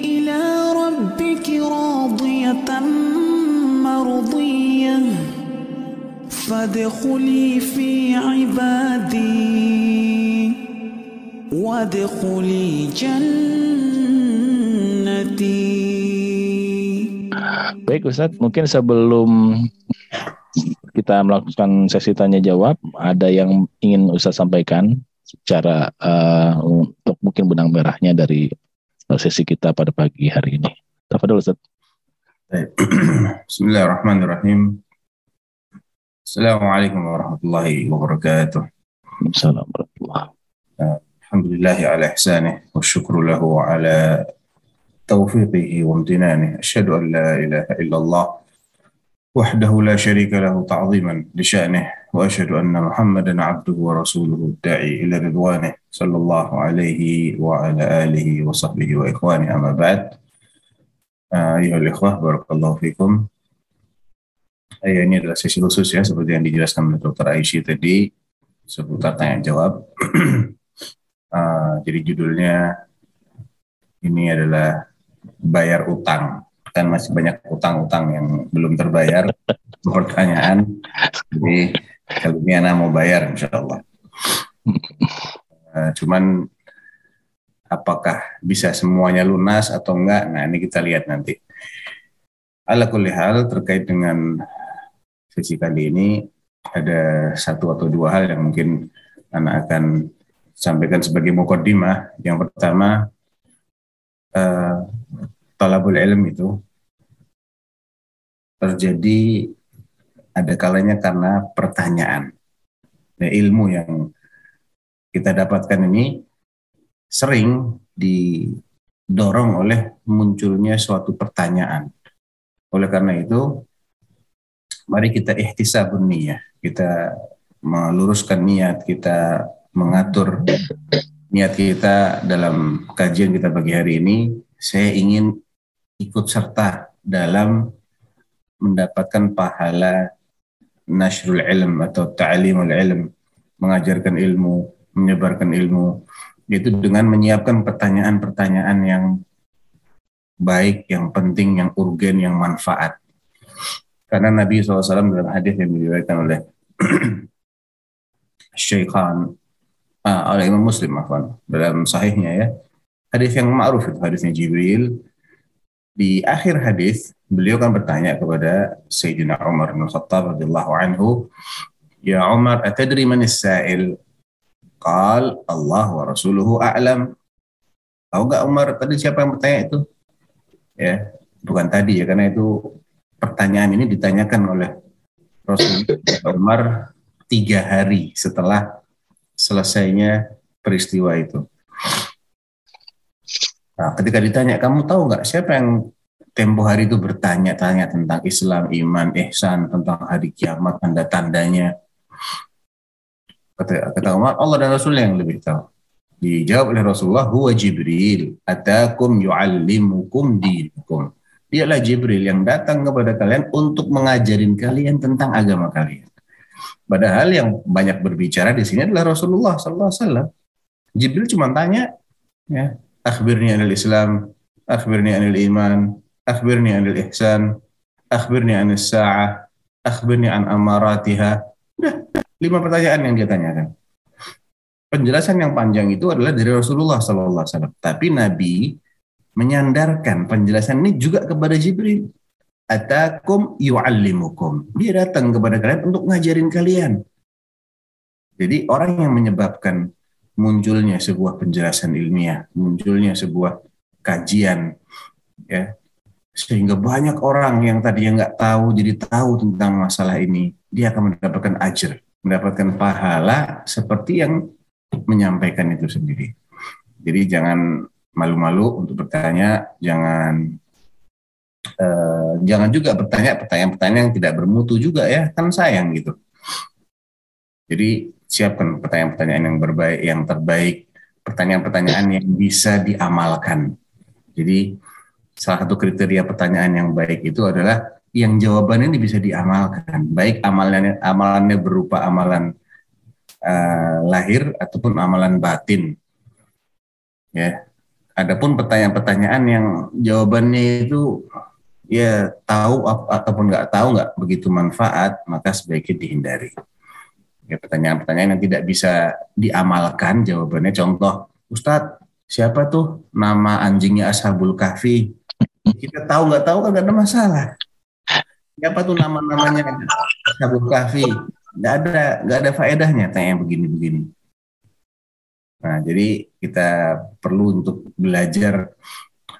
Ila Baik Ustadz, mungkin sebelum kita melakukan sesi tanya jawab, ada yang ingin Ustadz sampaikan secara uh, mungkin benang merahnya dari sesi kita pada pagi hari ini. Tafadol Ustaz. Bismillahirrahmanirrahim. Assalamualaikum warahmatullahi wabarakatuh. Assalamualaikum warahmatullahi Alhamdulillah ala ihsanih wa syukru lahu ala taufiqihi wa amtinanih. Asyhadu an la ilaha illallah وحده لا شريك له تعظيما لشأنه وأشهد أن محمدا عبده ورسوله الداعي إلى رضوانه صلى الله عليه وعلى آله وصحبه وإخوانه أما بعد أيها الإخوة بارك الله فيكم ya, ini adalah sesi khusus ya seperti yang dijelaskan oleh Dr. Aisyah tadi seputar tanya jawab. uh, jadi judulnya ini adalah bayar utang kan masih banyak utang-utang yang belum terbayar pertanyaan jadi kali ini anak mau bayar insya Allah. Uh, cuman apakah bisa semuanya lunas atau enggak? Nah ini kita lihat nanti. Ala hal terkait dengan sesi kali ini ada satu atau dua hal yang mungkin anak akan sampaikan sebagai mukaddimah. Yang pertama uh, talabul ilm itu terjadi ada kalanya karena pertanyaan. Nah, ilmu yang kita dapatkan ini sering didorong oleh munculnya suatu pertanyaan. Oleh karena itu, mari kita ihtisabun niyah. Kita meluruskan niat, kita mengatur niat kita dalam kajian kita pagi hari ini saya ingin ikut serta dalam mendapatkan pahala nasrul ilm atau ta'limul ilm, mengajarkan ilmu, menyebarkan ilmu, itu dengan menyiapkan pertanyaan-pertanyaan yang baik, yang penting, yang urgen, yang manfaat. Karena Nabi SAW dalam hadis yang diriwayatkan oleh Syekhan, ah, oleh Imam Muslim, afwan, dalam sahihnya ya, hadis yang ma'ruf itu hadisnya Jibril, di akhir hadis beliau kan bertanya kepada Sayyidina Umar bin Khattab radhiyallahu anhu, "Ya Umar, atadri man as-sa'il?" Qal Allah wa rasuluhu a'lam. Tahu gak Umar tadi siapa yang bertanya itu? Ya, bukan tadi ya karena itu pertanyaan ini ditanyakan oleh Rasul Umar tiga hari setelah selesainya peristiwa itu. Nah, ketika ditanya, kamu tahu nggak siapa yang tempo hari itu bertanya-tanya tentang Islam, iman, ihsan, tentang hari kiamat, tanda-tandanya? Kata, kata Umar, Allah dan Rasul yang lebih tahu. Dijawab oleh Rasulullah, huwa Jibril, atakum yu'allimukum dinukum. Dialah Jibril yang datang kepada kalian untuk mengajarin kalian tentang agama kalian. Padahal yang banyak berbicara di sini adalah Rasulullah SAW. Jibril cuma tanya, ya, akhbirni anil Islam, akhbirni anil iman, akhbirni anil ihsan, akhbirni anil sa'ah, akhbirni an amaratiha. Udah, lima pertanyaan yang dia tanyakan. Penjelasan yang panjang itu adalah dari Rasulullah SAW. Tapi Nabi menyandarkan penjelasan ini juga kepada Jibril. Atakum yu'allimukum. Dia datang kepada kalian untuk ngajarin kalian. Jadi orang yang menyebabkan munculnya sebuah penjelasan ilmiah, munculnya sebuah kajian, ya sehingga banyak orang yang tadi yang nggak tahu jadi tahu tentang masalah ini, dia akan mendapatkan ajar, mendapatkan pahala seperti yang menyampaikan itu sendiri. Jadi jangan malu-malu untuk bertanya, jangan uh, jangan juga bertanya pertanyaan-pertanyaan yang tidak bermutu juga ya, kan sayang gitu. Jadi siapkan pertanyaan-pertanyaan yang berbaik, yang terbaik, pertanyaan-pertanyaan yang bisa diamalkan. Jadi salah satu kriteria pertanyaan yang baik itu adalah yang jawabannya ini bisa diamalkan, baik amalannya amalannya berupa amalan uh, lahir ataupun amalan batin. Ya, adapun pertanyaan-pertanyaan yang jawabannya itu ya tahu ataupun nggak tahu nggak begitu manfaat, maka sebaiknya dihindari. Ya, pertanyaan-pertanyaan yang tidak bisa diamalkan jawabannya contoh, Ustadz siapa tuh nama anjingnya Ashabul Kahfi? Kita tahu nggak tahu kan nggak ada masalah. Siapa tuh nama-namanya Ashabul Kahfi? Nggak ada nggak ada faedahnya tanya begini-begini. Nah, jadi kita perlu untuk belajar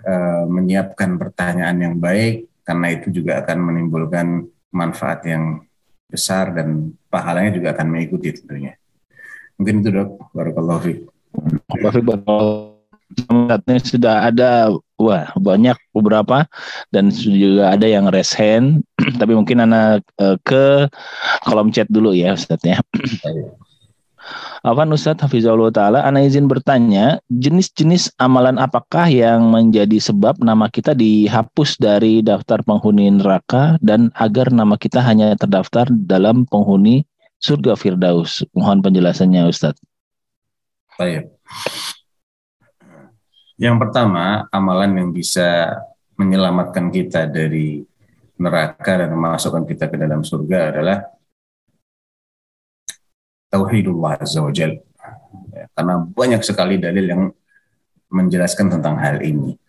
eh, menyiapkan pertanyaan yang baik karena itu juga akan menimbulkan manfaat yang besar dan pahalanya juga akan mengikuti tentunya. Mungkin itu dok, barakallahu saat ini sudah ada wah banyak beberapa. Dan juga ada yang raise hand. Tapi mungkin anak eh, ke kolom chat dulu ya Ustadz ya. Afan Ustadz Hafizullah Ta'ala, Ana izin bertanya, jenis-jenis amalan apakah yang menjadi sebab nama kita dihapus dari daftar penghuni neraka dan agar nama kita hanya terdaftar dalam penghuni surga Firdaus? Mohon penjelasannya Ustadz. Baik. Yang pertama, amalan yang bisa menyelamatkan kita dari neraka dan memasukkan kita ke dalam surga adalah tauhidullah azza wajal. Ya, karena banyak sekali dalil yang menjelaskan tentang hal ini.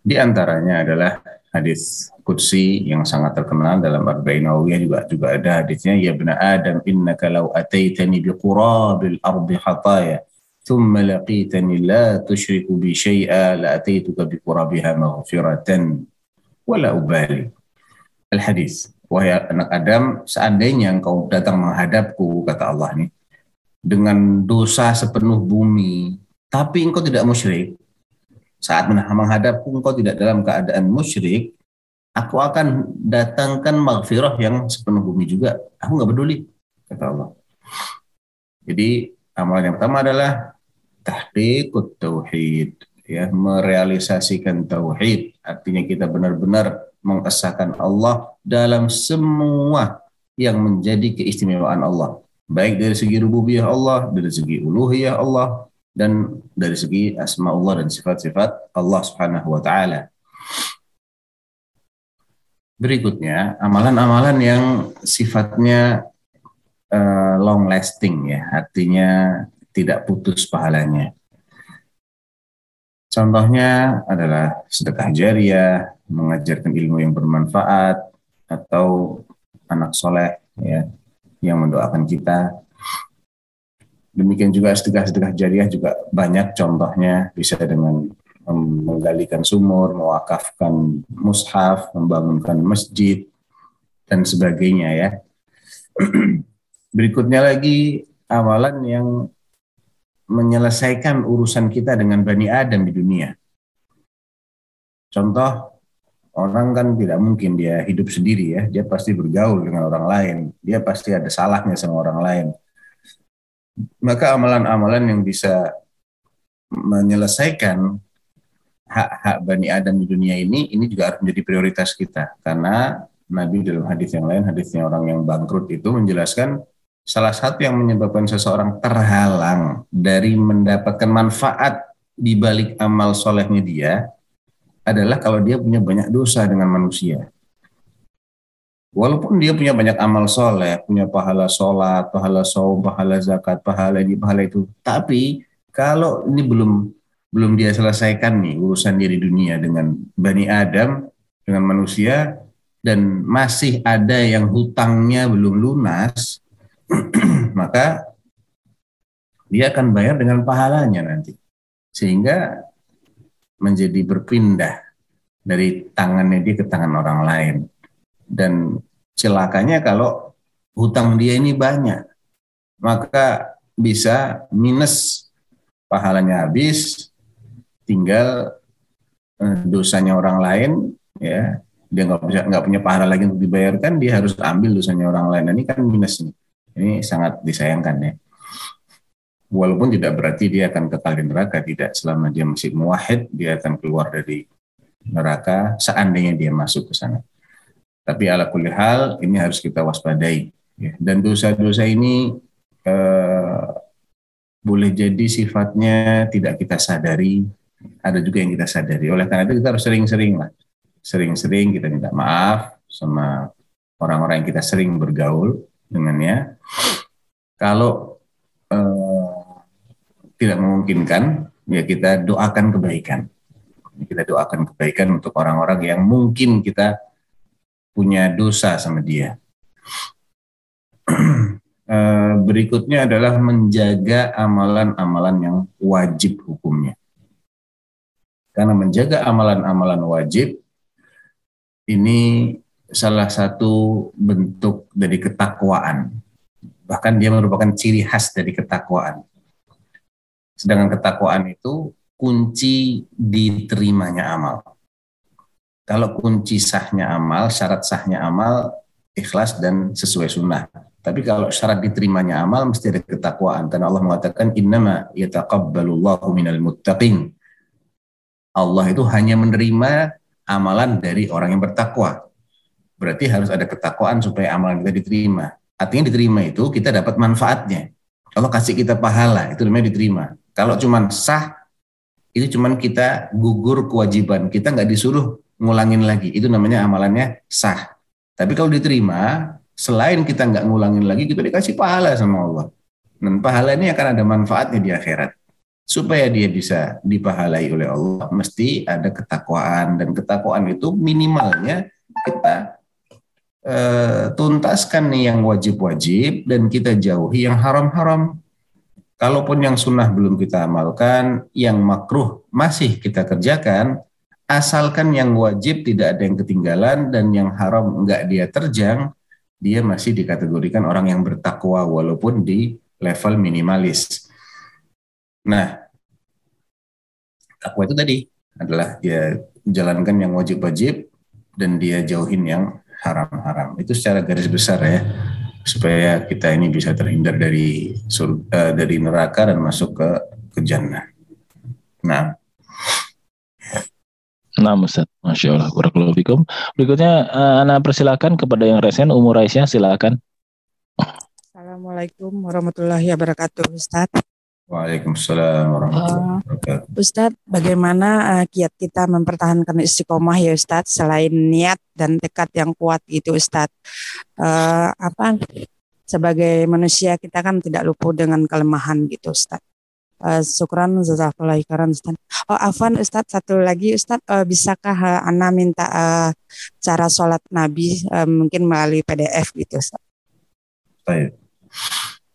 Di antaranya adalah hadis qudsi yang sangat terkenal dalam Arba'in Nawawiyah juga juga ada hadisnya ya bena Adam innaka law ataitani biqurabil ardi la tusyriku bi syai'a la ataituka biqurabiha maghfiratan wala ubali. Wahai anak Adam, seandainya engkau datang menghadapku, kata Allah nih, dengan dosa sepenuh bumi, tapi engkau tidak musyrik, saat menghadapku engkau tidak dalam keadaan musyrik, aku akan datangkan maghfirah yang sepenuh bumi juga. Aku nggak peduli, kata Allah. Jadi amalan yang pertama adalah tahqiqut tauhid, ya merealisasikan tauhid. Artinya kita benar-benar mengesahkan Allah dalam semua yang menjadi keistimewaan Allah. Baik dari segi rububiyah Allah, dari segi uluhiyah Allah, dan dari segi asma Allah dan sifat-sifat Allah subhanahu wa ta'ala. Berikutnya, amalan-amalan yang sifatnya uh, long lasting ya, artinya tidak putus pahalanya. Contohnya adalah sedekah jariah, mengajarkan ilmu yang bermanfaat, atau anak soleh ya yang mendoakan kita. Demikian juga sedekah-sedekah jariah juga banyak contohnya bisa dengan menggalikan sumur, mewakafkan mushaf, membangunkan masjid dan sebagainya ya. Berikutnya lagi amalan yang menyelesaikan urusan kita dengan Bani Adam di dunia. Contoh, orang kan tidak mungkin dia hidup sendiri ya, dia pasti bergaul dengan orang lain, dia pasti ada salahnya sama orang lain. Maka amalan-amalan yang bisa menyelesaikan hak-hak Bani Adam di dunia ini, ini juga harus menjadi prioritas kita. Karena Nabi dalam hadis yang lain, hadisnya orang yang bangkrut itu menjelaskan salah satu yang menyebabkan seseorang terhalang dari mendapatkan manfaat di balik amal solehnya dia adalah kalau dia punya banyak dosa dengan manusia. Walaupun dia punya banyak amal soleh, punya pahala sholat, pahala saum, pahala zakat, pahala ini, pahala itu. Tapi kalau ini belum belum dia selesaikan nih urusan diri dunia dengan Bani Adam, dengan manusia, dan masih ada yang hutangnya belum lunas, maka dia akan bayar dengan pahalanya nanti. Sehingga menjadi berpindah dari tangannya dia ke tangan orang lain. Dan celakanya kalau hutang dia ini banyak, maka bisa minus pahalanya habis, tinggal eh, dosanya orang lain, ya dia nggak bisa nggak punya pahala lagi untuk dibayarkan, dia harus ambil dosanya orang lain. Nah, ini kan minus nih. Ini sangat disayangkan ya. Walaupun tidak berarti dia akan kekal di neraka, tidak. Selama dia masih muwahid, dia akan keluar dari neraka seandainya dia masuk ke sana. Tapi ala kulli hal, ini harus kita waspadai. Ya. Dan dosa-dosa ini eh, boleh jadi sifatnya tidak kita sadari, ada juga yang kita sadari. Oleh karena itu kita harus sering-sering sering-sering kita minta maaf sama orang-orang yang kita sering bergaul dengannya. Kalau eh, tidak memungkinkan, ya kita doakan kebaikan. Kita doakan kebaikan untuk orang-orang yang mungkin kita punya dosa sama dia. Eh, berikutnya adalah menjaga amalan-amalan yang wajib hukumnya. Karena menjaga amalan-amalan wajib ini salah satu bentuk dari ketakwaan. Bahkan dia merupakan ciri khas dari ketakwaan. Sedangkan ketakwaan itu kunci diterimanya amal. Kalau kunci sahnya amal, syarat sahnya amal, ikhlas dan sesuai sunnah. Tapi kalau syarat diterimanya amal mesti ada ketakwaan karena Allah mengatakan innama yataqabbalullahu minal muttaqin. Allah itu hanya menerima amalan dari orang yang bertakwa. Berarti harus ada ketakwaan supaya amalan kita diterima. Artinya diterima itu kita dapat manfaatnya. Allah kasih kita pahala, itu namanya diterima. Kalau cuma sah, itu cuma kita gugur kewajiban. Kita nggak disuruh ngulangin lagi. Itu namanya amalannya sah. Tapi kalau diterima, selain kita nggak ngulangin lagi, kita dikasih pahala sama Allah. Dan pahala ini akan ada manfaatnya di akhirat. Supaya dia bisa dipahalai oleh Allah, mesti ada ketakwaan. Dan ketakwaan itu minimalnya kita eh, tuntaskan nih yang wajib-wajib dan kita jauhi yang haram-haram. Kalaupun yang sunnah belum kita amalkan, yang makruh masih kita kerjakan, asalkan yang wajib tidak ada yang ketinggalan dan yang haram enggak dia terjang, dia masih dikategorikan orang yang bertakwa walaupun di level minimalis. Nah, takwa itu tadi adalah dia jalankan yang wajib-wajib dan dia jauhin yang haram-haram. Itu secara garis besar ya, supaya kita ini bisa terhindar dari surga, dari neraka dan masuk ke ke jannah. Nah, Nah, Ustaz. Masya Allah. Barakallahu fikum. Berikutnya, uh, Anda persilakan kepada yang resen, umur Aisyah, silakan. Assalamualaikum warahmatullahi wabarakatuh, Ustaz. Waalaikumsalam warahmatullahi wabarakatuh. Ustaz, bagaimana uh, kiat kita mempertahankan istiqomah ya Ustaz, selain niat dan tekad yang kuat gitu Ustaz. Uh, apa sebagai manusia kita kan tidak luput dengan kelemahan gitu Ustaz. Uh, syukran jazakallahu khairan Ustaz. Oh Afwan Ustaz satu lagi Ustaz uh, bisakah uh, Ana minta uh, cara sholat Nabi uh, mungkin melalui PDF gitu Ustaz. Baik.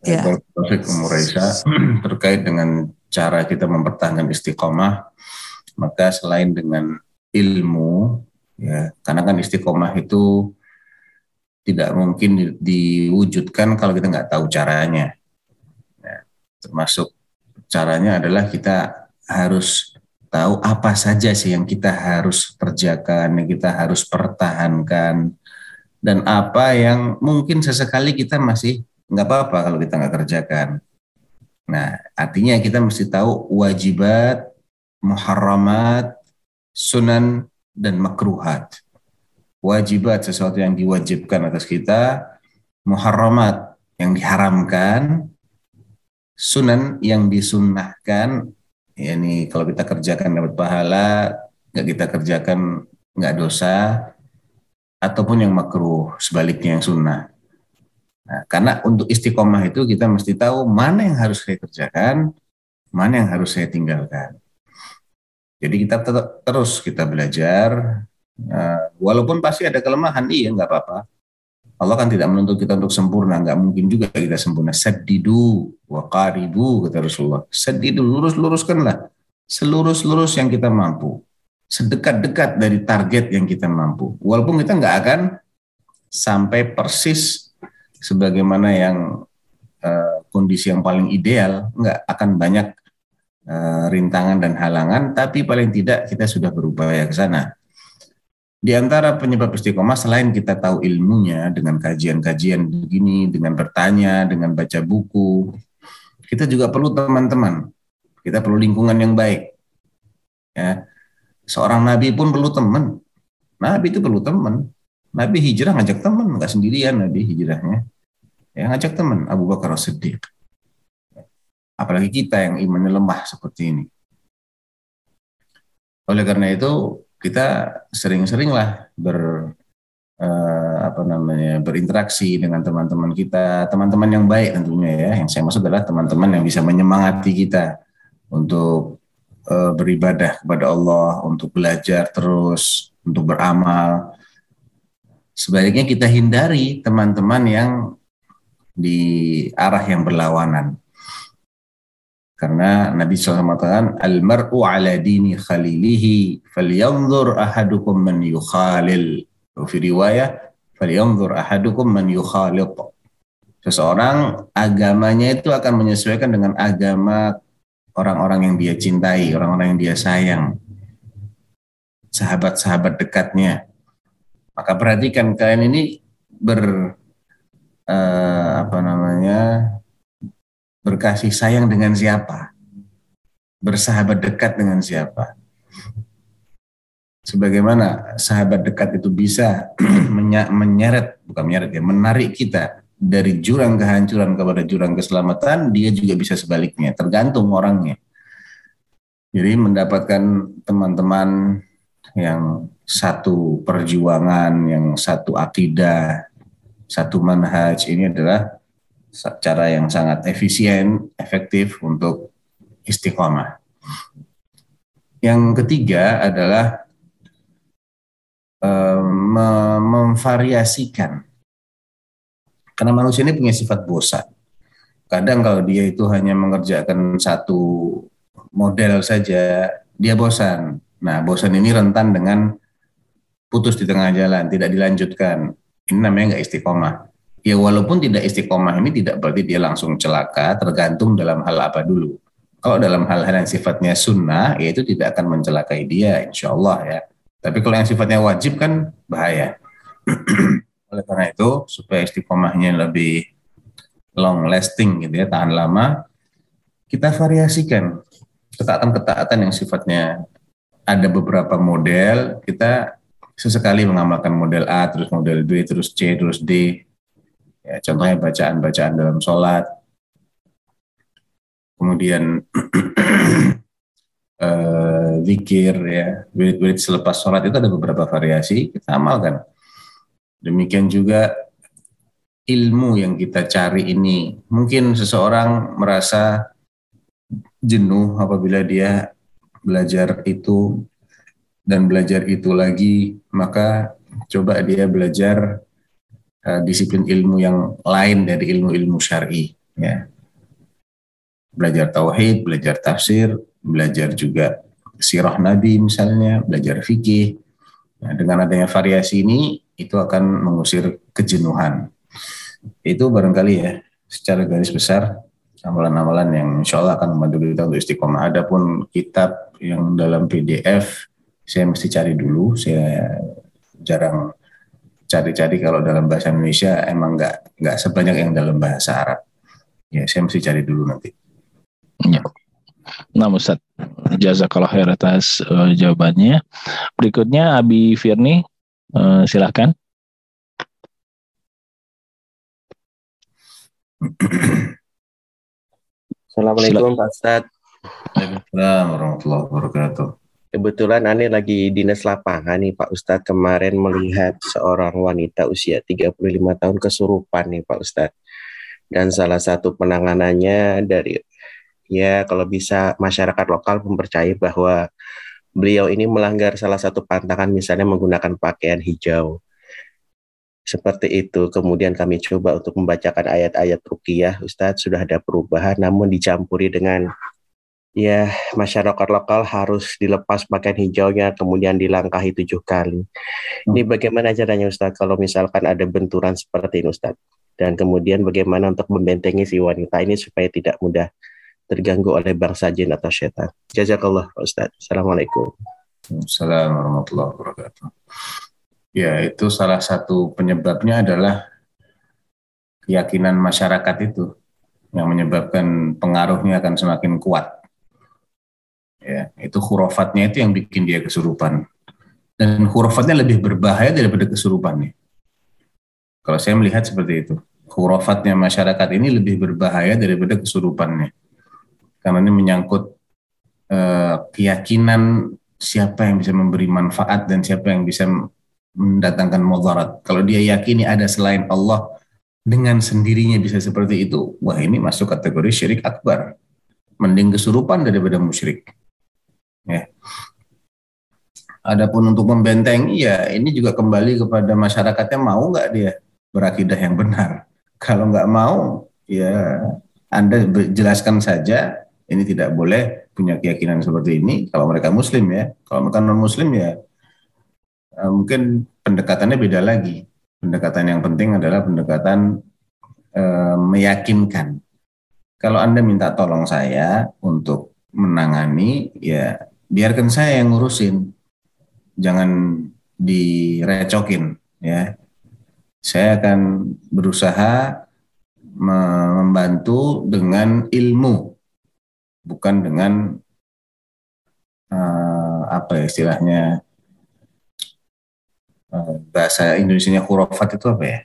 Ya. Taufik Umur Raisa, terkait dengan cara kita mempertahankan istiqomah, maka selain dengan ilmu, ya, karena kan istiqomah itu tidak mungkin di- diwujudkan kalau kita nggak tahu caranya. Ya, termasuk caranya adalah kita harus tahu apa saja sih yang kita harus kerjakan, yang kita harus pertahankan, dan apa yang mungkin sesekali kita masih nggak apa-apa kalau kita nggak kerjakan. Nah, artinya kita mesti tahu wajibat, muharramat, sunan, dan makruhat. Wajibat sesuatu yang diwajibkan atas kita, muharramat yang diharamkan, sunan yang disunnahkan, yakni kalau kita kerjakan dapat pahala, nggak kita kerjakan nggak dosa, ataupun yang makruh, sebaliknya yang sunnah. Nah, karena untuk istiqomah itu kita mesti tahu mana yang harus saya kerjakan, mana yang harus saya tinggalkan. Jadi kita tetap terus kita belajar, uh, walaupun pasti ada kelemahan, iya nggak apa-apa. Allah kan tidak menuntut kita untuk sempurna, nggak mungkin juga kita sempurna. Sedidu wa qaribu kata Rasulullah. Sedidu lurus-luruskanlah selurus-lurus yang kita mampu, sedekat-dekat dari target yang kita mampu. Walaupun kita nggak akan sampai persis sebagaimana yang uh, kondisi yang paling ideal, nggak akan banyak uh, rintangan dan halangan, tapi paling tidak kita sudah berupaya ke sana. Di antara penyebab istiqomah selain kita tahu ilmunya dengan kajian-kajian begini, dengan bertanya, dengan baca buku, kita juga perlu teman-teman. Kita perlu lingkungan yang baik. Ya. Seorang nabi pun perlu teman. Nabi itu perlu teman. Nabi hijrah ngajak teman, nggak sendirian Nabi hijrahnya. Ya ngajak teman Abu Bakar As-Siddiq. Apalagi kita yang imannya lemah seperti ini. oleh karena itu kita sering-seringlah ber eh, apa namanya berinteraksi dengan teman-teman kita, teman-teman yang baik tentunya ya. Yang saya maksud adalah teman-teman yang bisa menyemangati kita untuk eh, beribadah kepada Allah, untuk belajar terus, untuk beramal. Sebaiknya kita hindari teman-teman yang di arah yang berlawanan. Karena Nabi SAW mengatakan, Al-mar'u ala dini khalilihi, falyanzur ahadukum man yukhalil. Fi riwayah, falyanzur ahadukum man yukhalil. Seseorang agamanya itu akan menyesuaikan dengan agama orang-orang yang dia cintai, orang-orang yang dia sayang. Sahabat-sahabat dekatnya. Maka perhatikan kalian ini ber eh, apa namanya berkasih sayang dengan siapa, bersahabat dekat dengan siapa. Sebagaimana sahabat dekat itu bisa menyeret, bukan menyeret ya, menarik kita dari jurang kehancuran kepada jurang keselamatan, dia juga bisa sebaliknya, tergantung orangnya. Jadi mendapatkan teman-teman yang satu perjuangan, yang satu akidah, satu manhaj ini adalah cara yang sangat efisien, efektif untuk istiqomah. Yang ketiga adalah um, memvariasikan. Karena manusia ini punya sifat bosan. Kadang kalau dia itu hanya mengerjakan satu model saja, dia bosan. Nah, bosan ini rentan dengan putus di tengah jalan, tidak dilanjutkan ini namanya nggak istiqomah. Ya walaupun tidak istiqomah ini tidak berarti dia langsung celaka, tergantung dalam hal apa dulu. Kalau dalam hal-hal yang sifatnya sunnah, ya itu tidak akan mencelakai dia, insya Allah ya. Tapi kalau yang sifatnya wajib kan bahaya. Oleh karena itu, supaya istiqomahnya lebih long lasting gitu ya, tahan lama, kita variasikan ketaatan-ketaatan yang sifatnya ada beberapa model, kita sesekali mengamalkan model A, terus model B, terus C, terus D. Ya, contohnya bacaan-bacaan dalam sholat. Kemudian uh, zikir, ya, wirid-wirid selepas sholat itu ada beberapa variasi, kita amalkan. Demikian juga ilmu yang kita cari ini. Mungkin seseorang merasa jenuh apabila dia belajar itu dan belajar itu lagi, maka coba dia belajar uh, disiplin ilmu yang lain dari ilmu-ilmu syar'i. Ya. Belajar tauhid, belajar tafsir, belajar juga sirah Nabi misalnya, belajar fikih. Nah, dengan adanya variasi ini, itu akan mengusir kejenuhan. Itu barangkali ya, secara garis besar, amalan-amalan yang insya Allah akan membantu kita untuk istiqomah. Adapun kitab yang dalam PDF saya mesti cari dulu saya jarang cari-cari kalau dalam bahasa Indonesia emang nggak nggak sebanyak yang dalam bahasa Arab ya saya mesti cari dulu nanti ya. Nah Ustaz jazakallah khair atas uh, jawabannya berikutnya Abi Firni uh, silahkan Assalamualaikum Pak Ustaz. Waalaikumsalam warahmatullahi wabarakatuh. Kebetulan Ane lagi dinas lapangan nih Pak Ustadz kemarin melihat seorang wanita usia 35 tahun kesurupan nih Pak Ustadz. Dan salah satu penanganannya dari ya kalau bisa masyarakat lokal mempercayai bahwa beliau ini melanggar salah satu pantangan misalnya menggunakan pakaian hijau. Seperti itu, kemudian kami coba untuk membacakan ayat-ayat rukiah, Ustadz sudah ada perubahan, namun dicampuri dengan ya masyarakat lokal harus dilepas pakaian hijaunya kemudian dilangkahi tujuh kali. Hmm. Ini bagaimana caranya Ustadz kalau misalkan ada benturan seperti ini Ustadz? Dan kemudian bagaimana untuk membentengi si wanita ini supaya tidak mudah terganggu oleh bangsa jin atau setan. Jazakallah Pak Ustadz. Assalamualaikum. Assalamualaikum warahmatullahi wabarakatuh. Ya itu salah satu penyebabnya adalah keyakinan masyarakat itu yang menyebabkan pengaruhnya akan semakin kuat ya itu hurufatnya itu yang bikin dia kesurupan dan hurufatnya lebih berbahaya daripada kesurupannya kalau saya melihat seperti itu hurufatnya masyarakat ini lebih berbahaya daripada kesurupannya karena ini menyangkut eh, keyakinan siapa yang bisa memberi manfaat dan siapa yang bisa mendatangkan mudarat. Kalau dia yakini ada selain Allah dengan sendirinya bisa seperti itu, wah ini masuk kategori syirik akbar. Mending kesurupan daripada musyrik. Ya. Adapun untuk membentengi ya ini juga kembali kepada masyarakatnya mau nggak dia berakidah yang benar. Kalau nggak mau ya Anda jelaskan saja ini tidak boleh punya keyakinan seperti ini kalau mereka muslim ya. Kalau mereka non muslim ya eh, mungkin pendekatannya beda lagi. Pendekatan yang penting adalah pendekatan eh, meyakinkan. Kalau Anda minta tolong saya untuk menangani ya biarkan saya yang ngurusin jangan direcokin ya. Saya akan berusaha membantu dengan ilmu bukan dengan uh, apa ya istilahnya uh, bahasa Indonesia hurufat itu apa ya?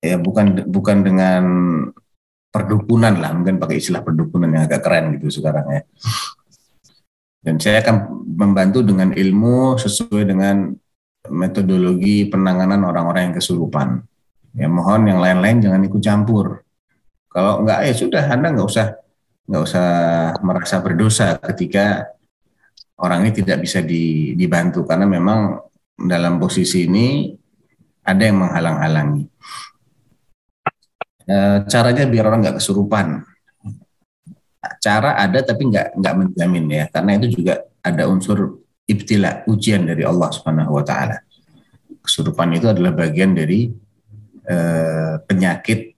Ya bukan bukan dengan perdukunan lah, mungkin pakai istilah perdukunan yang agak keren gitu sekarang ya. Dan saya akan membantu dengan ilmu sesuai dengan metodologi penanganan orang-orang yang kesurupan. Ya mohon yang lain-lain jangan ikut campur. Kalau enggak ya sudah Anda nggak usah nggak usah merasa berdosa ketika orang ini tidak bisa dibantu karena memang dalam posisi ini ada yang menghalang-halangi. E, caranya biar orang nggak kesurupan. Cara ada tapi nggak nggak menjamin ya. Karena itu juga ada unsur ibtila ujian dari Allah Subhanahu Wa Taala. Kesurupan itu adalah bagian dari eh, penyakit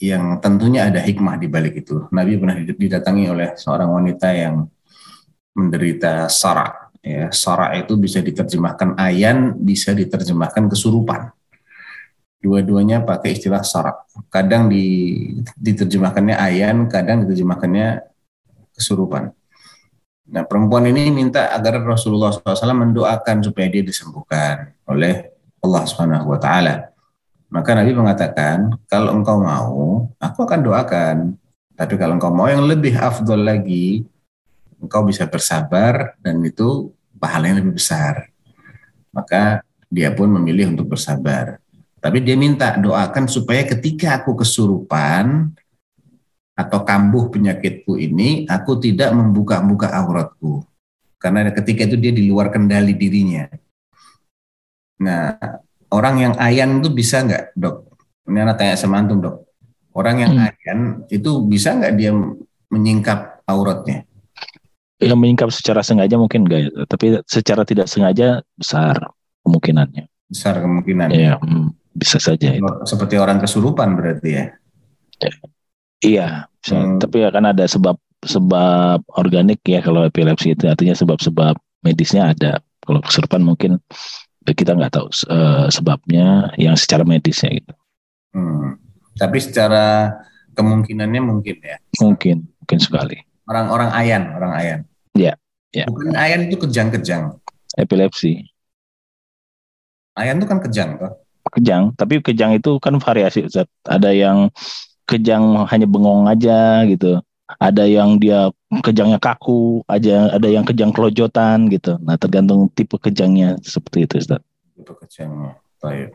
yang tentunya ada hikmah di balik itu. Nabi pernah didatangi oleh seorang wanita yang menderita sara ya. Sara itu bisa diterjemahkan ayan bisa diterjemahkan kesurupan dua-duanya pakai istilah sarak. Kadang di, diterjemahkannya ayan, kadang diterjemahkannya kesurupan. Nah, perempuan ini minta agar Rasulullah SAW mendoakan supaya dia disembuhkan oleh Allah Subhanahu wa taala. Maka Nabi mengatakan, kalau engkau mau, aku akan doakan. Tapi kalau engkau mau yang lebih afdol lagi, engkau bisa bersabar dan itu pahalanya lebih besar. Maka dia pun memilih untuk bersabar. Tapi dia minta doakan supaya ketika aku kesurupan atau kambuh penyakitku ini, aku tidak membuka-buka auratku. Karena ketika itu dia di luar kendali dirinya. Nah, orang yang ayan itu bisa nggak, dok? Ini anak tanya sama antum, dok. Orang yang hmm. ayan itu bisa nggak dia menyingkap auratnya? Yang menyingkap secara sengaja mungkin enggak ya, tapi secara tidak sengaja besar kemungkinannya. Besar kemungkinannya. Iya. Hmm bisa saja itu. Seperti orang kesurupan berarti ya? ya. Iya, hmm. tapi akan ada sebab sebab organik ya kalau epilepsi itu artinya sebab-sebab medisnya ada. Kalau kesurupan mungkin kita nggak tahu uh, sebabnya yang secara medisnya gitu. Hmm. Tapi secara kemungkinannya mungkin ya? Mungkin, mungkin sekali. Orang-orang ayan, orang ayan. Iya. Ya. Bukan ayan itu kejang-kejang. Epilepsi. Ayan itu kan kejang toh? Kejang. Tapi kejang itu kan variasi Ustaz. ada yang kejang hanya bengong aja gitu. Ada yang dia kejangnya kaku aja. Ada yang kejang kelojotan gitu. Nah tergantung tipe kejangnya seperti itu Ustaz. tipe kejangnya. Baik.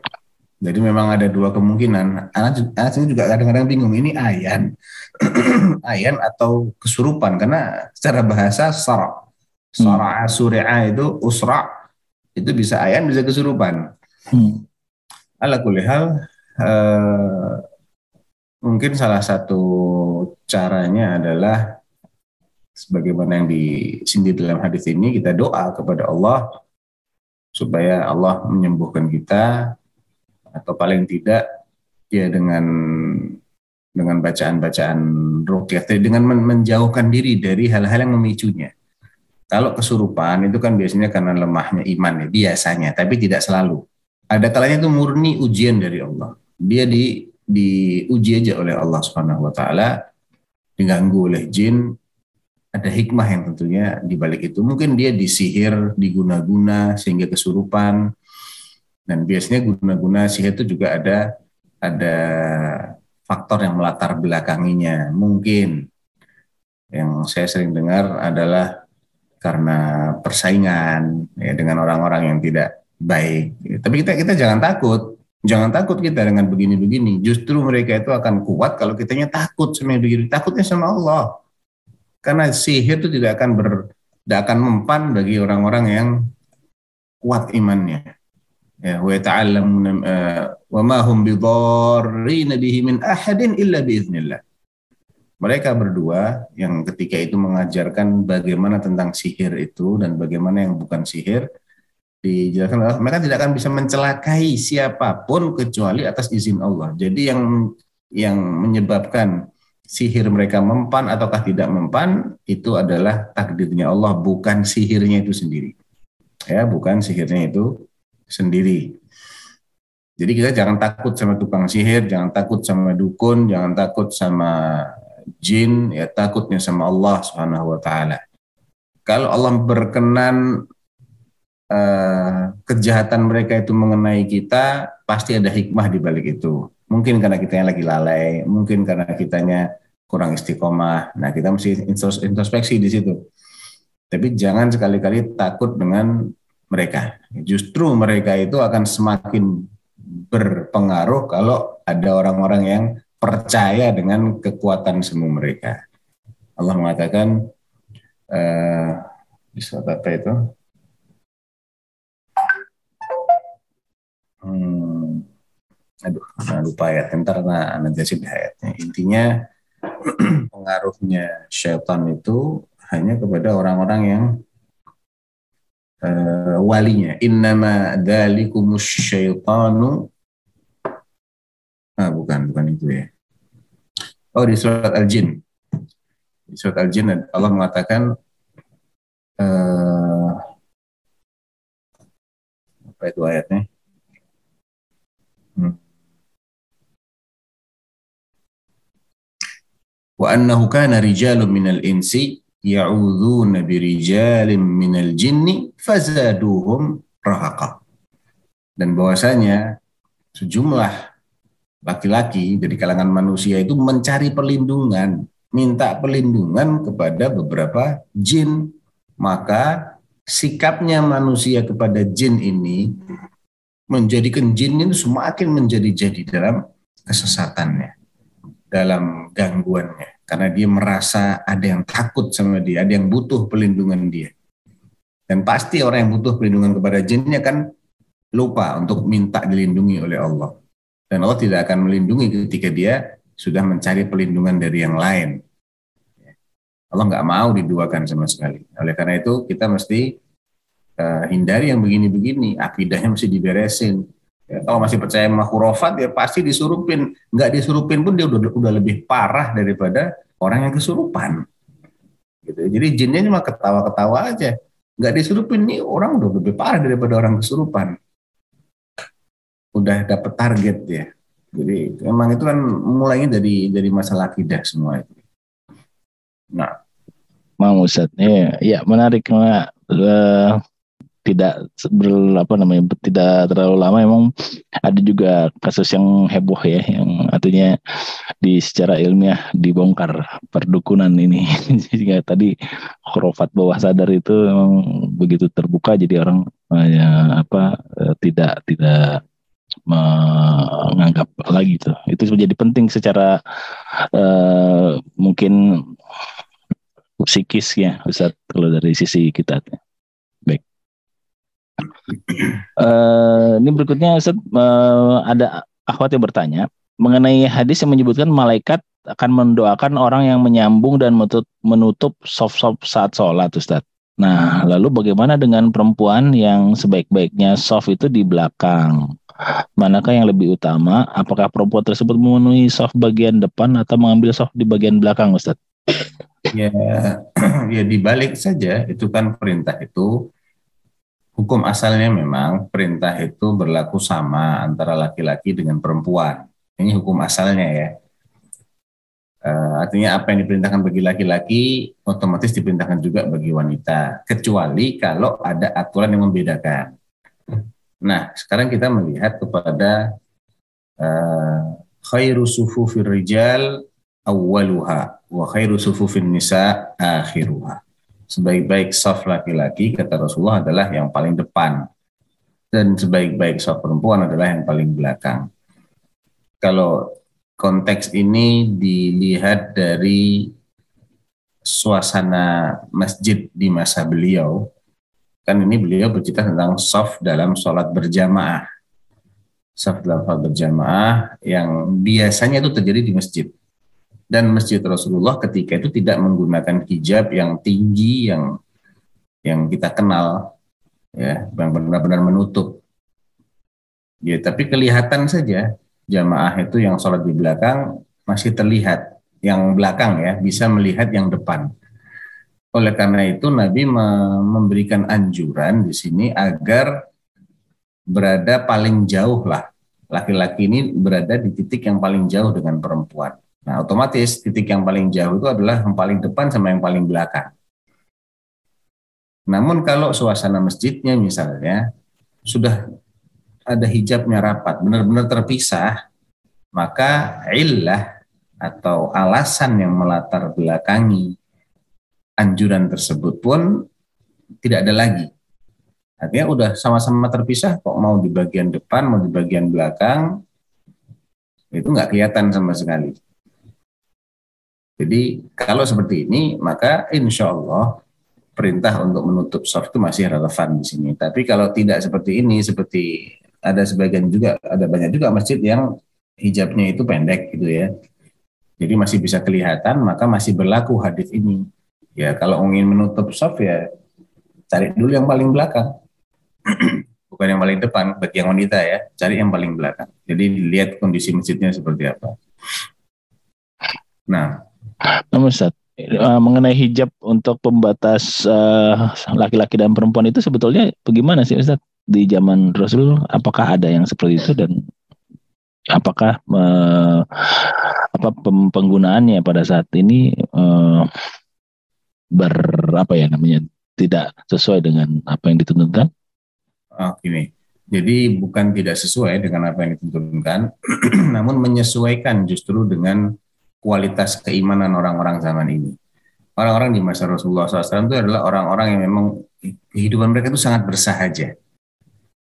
Jadi memang ada dua kemungkinan. Anak anak sini juga kadang-kadang bingung ini ayan ayan atau kesurupan? Karena secara bahasa sara. Sara hmm. sur'a itu usra. Itu bisa ayan bisa kesurupan. Hmm ala kulihal eh, mungkin salah satu caranya adalah sebagaimana yang disindir dalam hadis ini kita doa kepada Allah supaya Allah menyembuhkan kita atau paling tidak ya dengan dengan bacaan-bacaan rukyah dengan menjauhkan diri dari hal-hal yang memicunya. Kalau kesurupan itu kan biasanya karena lemahnya iman ya biasanya, tapi tidak selalu ada kalanya itu murni ujian dari Allah. Dia di diuji aja oleh Allah Subhanahu wa taala, diganggu oleh jin, ada hikmah yang tentunya di balik itu. Mungkin dia disihir, diguna-guna sehingga kesurupan. Dan biasanya guna-guna sihir itu juga ada ada faktor yang melatar belakanginya. Mungkin Yang saya sering dengar adalah karena persaingan ya, dengan orang-orang yang tidak baik. Tapi kita kita jangan takut, jangan takut kita dengan begini-begini. Justru mereka itu akan kuat kalau kitanya takut sama yang begini. Takutnya sama Allah. Karena sihir itu tidak akan ber, tidak akan mempan bagi orang-orang yang kuat imannya. Ya, wa ta'allamuna uh, wa ma hum bihi min ahadin illa biiznillah. Mereka berdua yang ketika itu mengajarkan bagaimana tentang sihir itu dan bagaimana yang bukan sihir, dijelaskan adalah mereka tidak akan bisa mencelakai siapa pun kecuali atas izin Allah. Jadi yang yang menyebabkan sihir mereka mempan ataukah tidak mempan itu adalah takdirnya Allah bukan sihirnya itu sendiri. Ya, bukan sihirnya itu sendiri. Jadi kita jangan takut sama tukang sihir, jangan takut sama dukun, jangan takut sama jin, ya takutnya sama Allah Subhanahu wa taala. Kalau Allah berkenan uh, kejahatan mereka itu mengenai kita, pasti ada hikmah di balik itu. Mungkin karena kita yang lagi lalai, mungkin karena kitanya kurang istiqomah. Nah, kita mesti introspeksi di situ. Tapi jangan sekali-kali takut dengan mereka. Justru mereka itu akan semakin berpengaruh kalau ada orang-orang yang percaya dengan kekuatan semu mereka. Allah mengatakan uh, di surat apa itu? Hmm, aduh, nah lupa ya. Ntar nah, nanti ayatnya. Intinya pengaruhnya syaitan itu hanya kepada orang-orang yang uh, walinya. Innama dzalikumus syaitanu Ah, bukan, bukan itu ya. Oh, di surat Al-Jin. Di surat Al-Jin Allah mengatakan uh, apa itu ayatnya? Hmm. wa annahu kana rijalun minal insi ya'udzuuna birijalin minal jinni fazaduhum rahaqa. Dan bahwasanya sejumlah laki-laki dari kalangan manusia itu mencari perlindungan, minta perlindungan kepada beberapa jin. Maka sikapnya manusia kepada jin ini menjadikan jin ini semakin menjadi-jadi dalam kesesatannya dalam gangguannya karena dia merasa ada yang takut sama dia, ada yang butuh pelindungan dia. Dan pasti orang yang butuh pelindungan kepada jinnya kan lupa untuk minta dilindungi oleh Allah. Dan Allah tidak akan melindungi ketika dia sudah mencari pelindungan dari yang lain. Allah nggak mau diduakan sama sekali. Oleh karena itu kita mesti uh, hindari yang begini-begini. Akidahnya mesti diberesin Ya, kalau masih percaya sama hurufat ya pasti disurupin. Nggak disurupin pun dia udah udah lebih parah daripada orang yang kesurupan. Gitu. Jadi jinnya cuma ketawa-ketawa aja. Nggak disurupin nih orang udah lebih parah daripada orang kesurupan. Udah dapet target ya. Jadi memang itu kan mulainya dari dari masalah akidah semua itu. Nah, Mang Ustadz, ya, ya menarik karena tidak ber, apa namanya tidak terlalu lama. Emang ada juga kasus yang heboh ya yang artinya di secara ilmiah dibongkar perdukunan ini. Jadi tadi khurafat bawah sadar itu memang begitu terbuka jadi orang ya, apa eh, tidak tidak menganggap lagi itu. Itu menjadi penting secara uh, mungkin psikis ya Ustaz kalau dari sisi kita Uh, ini berikutnya Ustaz, uh, ada akhwat yang bertanya mengenai hadis yang menyebutkan malaikat akan mendoakan orang yang menyambung dan menutup, soft-soft saat sholat Ustaz. Nah, lalu bagaimana dengan perempuan yang sebaik-baiknya soft itu di belakang? Manakah yang lebih utama? Apakah perempuan tersebut memenuhi soft bagian depan atau mengambil soft di bagian belakang, Ustaz? Ya, ya dibalik saja. Itu kan perintah itu hukum asalnya memang perintah itu berlaku sama antara laki-laki dengan perempuan. Ini hukum asalnya ya. Uh, artinya apa yang diperintahkan bagi laki-laki otomatis diperintahkan juga bagi wanita, kecuali kalau ada aturan yang membedakan. Nah, sekarang kita melihat kepada uh, khairu sufufir rijal awwaluha wa khairu sufufin nisa akhiruha. Sebaik-baik saf laki-laki kata Rasulullah adalah yang paling depan dan sebaik-baik saf perempuan adalah yang paling belakang. Kalau konteks ini dilihat dari suasana masjid di masa beliau, kan ini beliau bercerita tentang saf dalam sholat berjamaah. Saf dalam sholat berjamaah yang biasanya itu terjadi di masjid dan masjid Rasulullah ketika itu tidak menggunakan hijab yang tinggi yang yang kita kenal ya yang benar-benar menutup. Ya tapi kelihatan saja jamaah itu yang sholat di belakang masih terlihat yang belakang ya bisa melihat yang depan. Oleh karena itu Nabi memberikan anjuran di sini agar berada paling jauh lah. Laki-laki ini berada di titik yang paling jauh dengan perempuan Nah, otomatis titik yang paling jauh itu adalah yang paling depan sama yang paling belakang. Namun kalau suasana masjidnya misalnya sudah ada hijabnya rapat, benar-benar terpisah, maka illah atau alasan yang melatar belakangi anjuran tersebut pun tidak ada lagi. Artinya udah sama-sama terpisah kok mau di bagian depan, mau di bagian belakang, itu nggak kelihatan sama sekali. Jadi kalau seperti ini maka insya Allah perintah untuk menutup soft itu masih relevan di sini. Tapi kalau tidak seperti ini, seperti ada sebagian juga, ada banyak juga masjid yang hijabnya itu pendek gitu ya. Jadi masih bisa kelihatan, maka masih berlaku hadis ini. Ya kalau ingin menutup soft ya cari dulu yang paling belakang. Bukan yang paling depan, bagi yang wanita ya, cari yang paling belakang. Jadi lihat kondisi masjidnya seperti apa. Nah, namun Ustaz, uh, mengenai hijab untuk pembatas uh, laki-laki uh, dan perempuan itu sebetulnya bagaimana sih Ustaz di zaman Rasul? Apakah ada yang seperti itu dan apakah uh, apa penggunaannya pada saat ini uh, ber apa ya namanya tidak sesuai dengan apa yang ditentukan? Oh, gini. Jadi bukan tidak sesuai dengan apa yang ditentukan, namun menyesuaikan justru dengan kualitas keimanan orang-orang zaman ini. Orang-orang di masa Rasulullah SAW itu adalah orang-orang yang memang kehidupan mereka itu sangat bersahaja.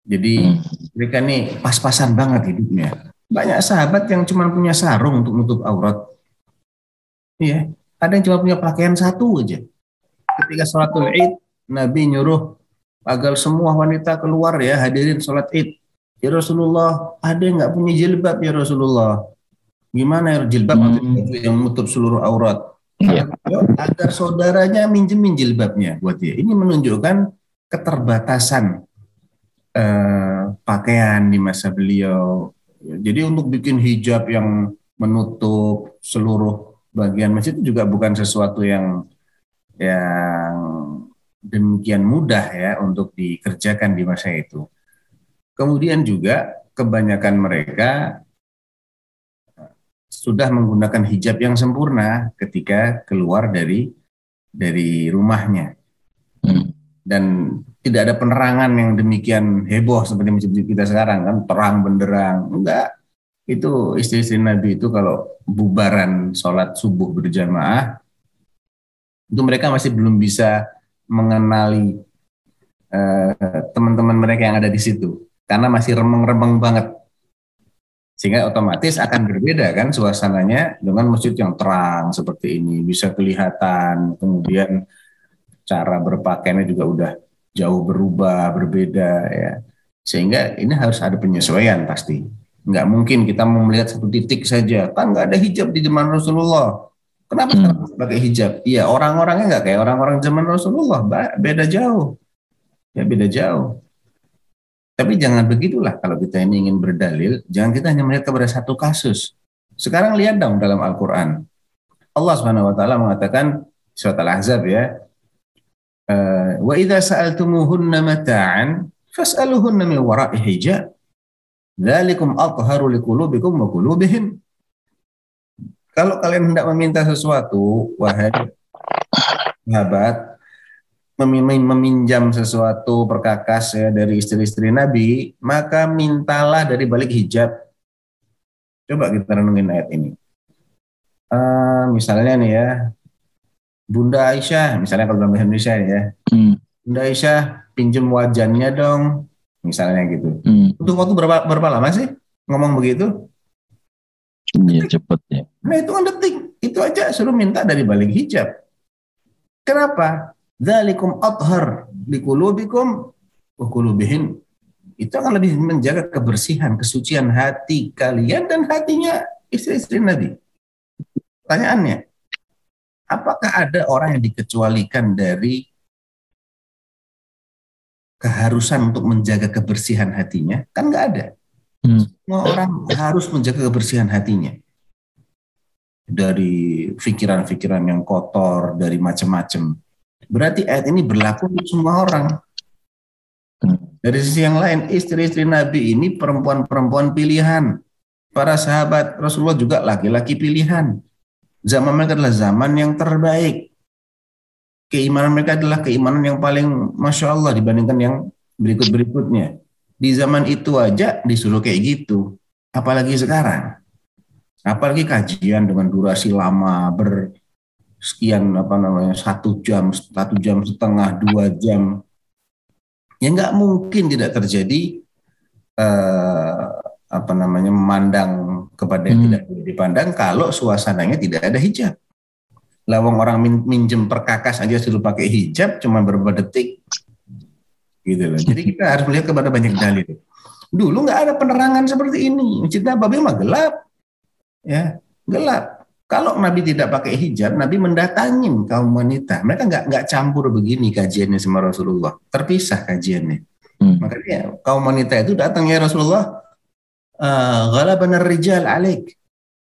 Jadi hmm. mereka nih pas-pasan banget hidupnya. Banyak sahabat yang cuma punya sarung untuk menutup aurat. Iya, ada yang cuma punya pakaian satu aja. Ketika sholatul id, Nabi nyuruh agar semua wanita keluar ya hadirin sholat id. Ya Rasulullah, ada yang nggak punya jilbab ya Rasulullah. Gimana ya jilbab hmm. yang menutup seluruh aurat? Ya. Agar saudaranya minjemin jilbabnya buat dia. Ini menunjukkan keterbatasan eh, pakaian di masa beliau. Jadi untuk bikin hijab yang menutup seluruh bagian masjid itu juga bukan sesuatu yang yang demikian mudah ya untuk dikerjakan di masa itu. Kemudian juga kebanyakan mereka sudah menggunakan hijab yang sempurna ketika keluar dari dari rumahnya. Hmm. dan tidak ada penerangan yang demikian heboh seperti masjid kita sekarang kan? Terang benderang. Enggak. Itu istri-istri Nabi itu kalau bubaran sholat subuh berjamaah itu mereka masih belum bisa mengenali eh, teman-teman uh, mereka yang ada di situ. Karena masih remeng-remeng banget sehingga otomatis akan berbeda kan suasananya dengan masjid yang terang seperti ini. Bisa kelihatan kemudian cara berpakaiannya juga udah jauh berubah berbeda ya. Sehingga ini harus ada penyesuaian pasti. Nggak mungkin kita mau melihat satu titik saja. Kan nggak ada hijab di zaman Rasulullah. Kenapa hmm. pakai hijab? Iya orang-orangnya nggak kayak orang-orang zaman Rasulullah. Beda jauh. Ya beda jauh tapi jangan begitulah kalau kita ini ingin berdalil, jangan kita hanya melihat kepada satu kasus. Sekarang lihat dong dalam Al-Quran. Allah Subhanahu wa taala mengatakan surat Al-Ahzab ya. Eh, wa idza sa'altumuhunna mata'an fas'aluhunna min wara'i hijab. Dzalikum athharu liqulubikum wa qulubihim. Kalau kalian hendak meminta sesuatu, wahai sahabat, meminjam sesuatu perkakas ya dari istri-istri Nabi, maka mintalah dari balik hijab. Coba kita renungin ayat ini. eh, misalnya nih ya, Bunda Aisyah, misalnya kalau dalam bahasa Indonesia ya, Hmm. Bunda Aisyah pinjem wajannya dong, misalnya gitu. Hmm. Butuh waktu berapa, berapa lama sih ngomong begitu? Iya cepet ya. Nah itu kan detik, itu aja suruh minta dari balik hijab. Kenapa? Dzalikum athhar liqulubikum wa qulubihim. Itu akan lebih menjaga kebersihan, kesucian hati kalian dan hatinya istri-istri Nabi. Pertanyaannya, apakah ada orang yang dikecualikan dari keharusan untuk menjaga kebersihan hatinya? Kan nggak ada. Hmm. Semua orang harus menjaga kebersihan hatinya dari pikiran-pikiran yang kotor, dari macam-macam. Berarti ayat ini berlaku untuk semua orang. Dari sisi yang lain, istri-istri Nabi ini perempuan-perempuan pilihan. Para sahabat Rasulullah juga laki-laki pilihan. Zaman mereka adalah zaman yang terbaik. Keimanan mereka adalah keimanan yang paling Masya Allah dibandingkan yang berikut-berikutnya. Di zaman itu aja disuruh kayak gitu. Apalagi sekarang. Apalagi kajian dengan durasi lama, bersekian apa namanya satu jam, satu jam setengah, dua jam. Ya nggak mungkin tidak terjadi eh, apa namanya memandang kepada yang Hmm. tidak boleh dipandang kalau suasananya tidak ada hijab. Lawang orang min- minjem perkakas aja suruh pakai hijab cuma beberapa detik gitu loh. Jadi kita harus melihat kepada banyak dalil. Dulu nggak ada penerangan seperti ini. Masjid Nabawi mah gelap, ya gelap. Kalau Nabi tidak pakai hijab, Nabi mendatangin kaum wanita. Mereka nggak nggak campur begini kajiannya sama Rasulullah, terpisah kajiannya. Hmm. Makanya kaum wanita itu datang ya Rasulullah, "Eh, ghalabanar rijal alik.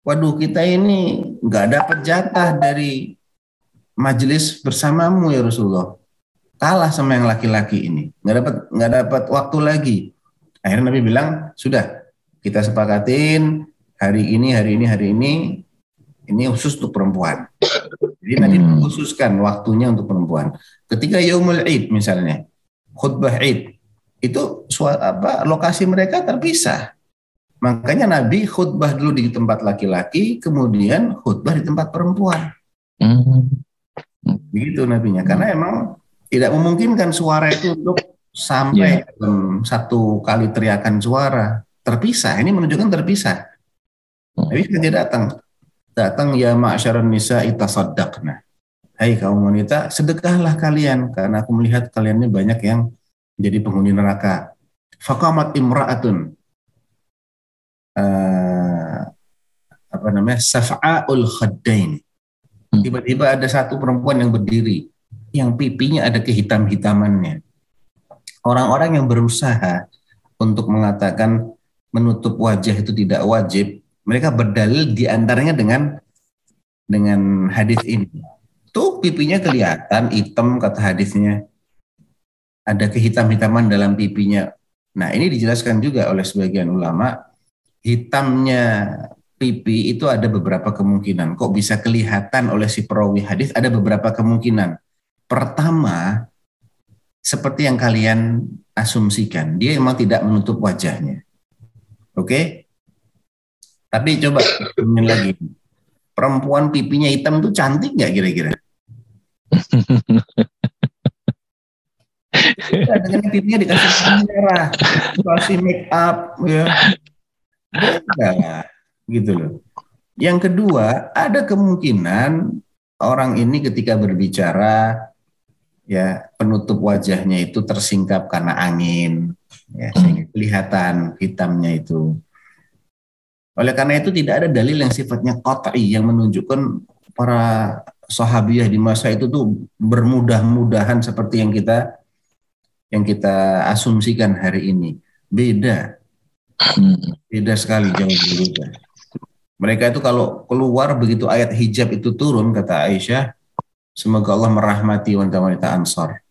Waduh kita ini nggak dapat jatah dari majelis bersamamu ya Rasulullah. Kalah sama yang laki-laki ini, nggak dapat nggak dapat waktu lagi. Akhirnya Nabi bilang sudah kita sepakatin hari ini hari ini hari ini ini khusus untuk perempuan. Jadi Hmm. mengkhususkan waktunya untuk perempuan. Ketika Yaumul Id misalnya, khutbah Id itu apa lokasi mereka terpisah. Makanya Nabi khutbah dulu di tempat laki-laki, kemudian khutbah di tempat perempuan. Hmm. Begitu nabinya. Karena emang tidak memungkinkan suara itu untuk sampai dalam satu kali teriakan suara terpisah. Ini menunjukkan terpisah. Nabi sengaja datang. Datang ya ma'asyaran nisa itasaddaqna. Hai kaum wanita, sedekahlah kalian karena aku melihat kalian ini banyak yang jadi penghuni neraka. Faqamat imra'atun eh, apa namanya? Saf'aul khaddain. Hmm. Tiba-tiba ada satu perempuan yang berdiri yang pipinya ada kehitam-hitamannya. Orang-orang yang berusaha untuk mengatakan menutup wajah itu tidak wajib, mereka berdalil di antaranya dengan dengan hadis ini. Tuh pipinya kelihatan hitam kata hadisnya. Ada kehitam-hitaman dalam pipinya. Nah ini dijelaskan juga oleh sebagian ulama. Hitamnya pipi itu ada beberapa kemungkinan. Kok bisa kelihatan oleh si perawi hadis? Ada beberapa kemungkinan. Pertama, seperti yang kalian asumsikan, dia memang tidak menutup wajahnya. Oke? Tapi coba lagi. Perempuan pipinya hitam itu cantik nggak kira-kira? Ya, dengan pipinya dikasih merah, dikasih make up, ya. Lah, gitu loh. Yang kedua, ada kemungkinan orang ini ketika berbicara, ya penutup wajahnya itu tersingkap karena angin, ya, sehingga kelihatan hitamnya itu. Oleh karena itu tidak ada dalil yang sifatnya qat'i yang menunjukkan para sahabiah di masa itu tuh bermudah-mudahan seperti yang kita yang kita asumsikan hari ini. Beda, beda sekali jauh berbeda. Mereka itu kalau keluar begitu ayat hijab itu turun kata Aisyah, semoga Allah merahmati wanita-wanita Ansar.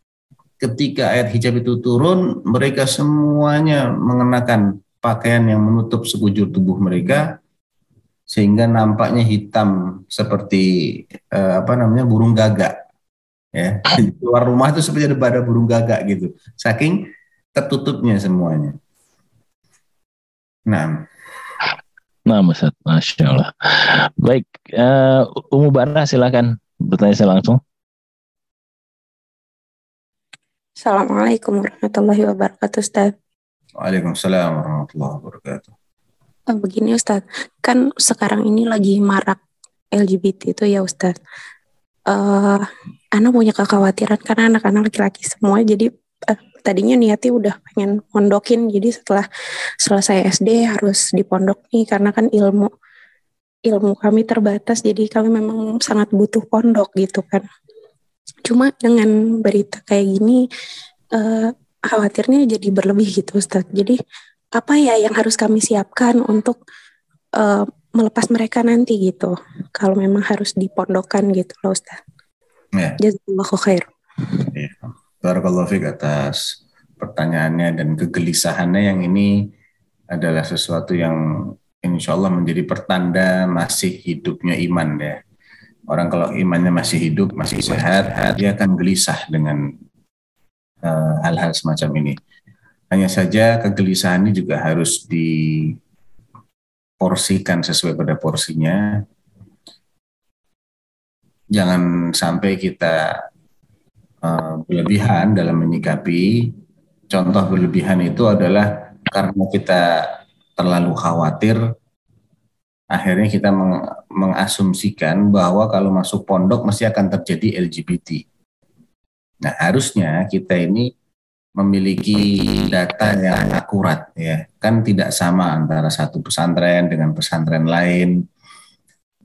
Ketika ayat hijab itu turun, mereka semuanya mengenakan pakaian yang menutup sekujur tubuh mereka sehingga nampaknya hitam seperti eh, apa namanya burung gagak ya keluar rumah itu seperti ada pada burung gagak gitu saking tertutupnya semuanya nah Nah, Ustaz, Masya Allah. Baik, uh, Umu Bara silakan bertanya saya langsung. Assalamualaikum warahmatullahi wabarakatuh, Ustaz. Waalaikumsalam warahmatullahi wabarakatuh. Oh, begini Ustaz, kan sekarang ini lagi marak LGBT itu ya Ustaz. Uh, anak punya kekhawatiran karena anak-anak laki-laki semua jadi uh, tadinya niatnya udah pengen mondokin jadi setelah selesai SD harus di pondok nih karena kan ilmu ilmu kami terbatas jadi kami memang sangat butuh pondok gitu kan cuma dengan berita kayak gini uh, khawatirnya jadi berlebih gitu Ustaz jadi apa ya yang harus kami siapkan untuk uh, melepas mereka nanti gitu kalau memang harus dipondokkan gitu loh Ustaz Ya. Jazakallahu khair. Ya. Barakallahu fiqh atas pertanyaannya dan kegelisahannya yang ini adalah sesuatu yang insya Allah menjadi pertanda masih hidupnya iman ya. Orang kalau imannya masih hidup, masih sehat, dia akan gelisah dengan hal-hal uh, semacam ini. Hanya saja kegelisahan ini juga harus diporsikan sesuai pada porsinya jangan sampai kita uh, berlebihan dalam menyikapi. Contoh berlebihan itu adalah karena kita terlalu khawatir, akhirnya kita meng mengasumsikan bahwa kalau masuk pondok mesti akan terjadi LGBT. Nah harusnya kita ini memiliki data yang akurat ya kan tidak sama antara satu pesantren dengan pesantren lain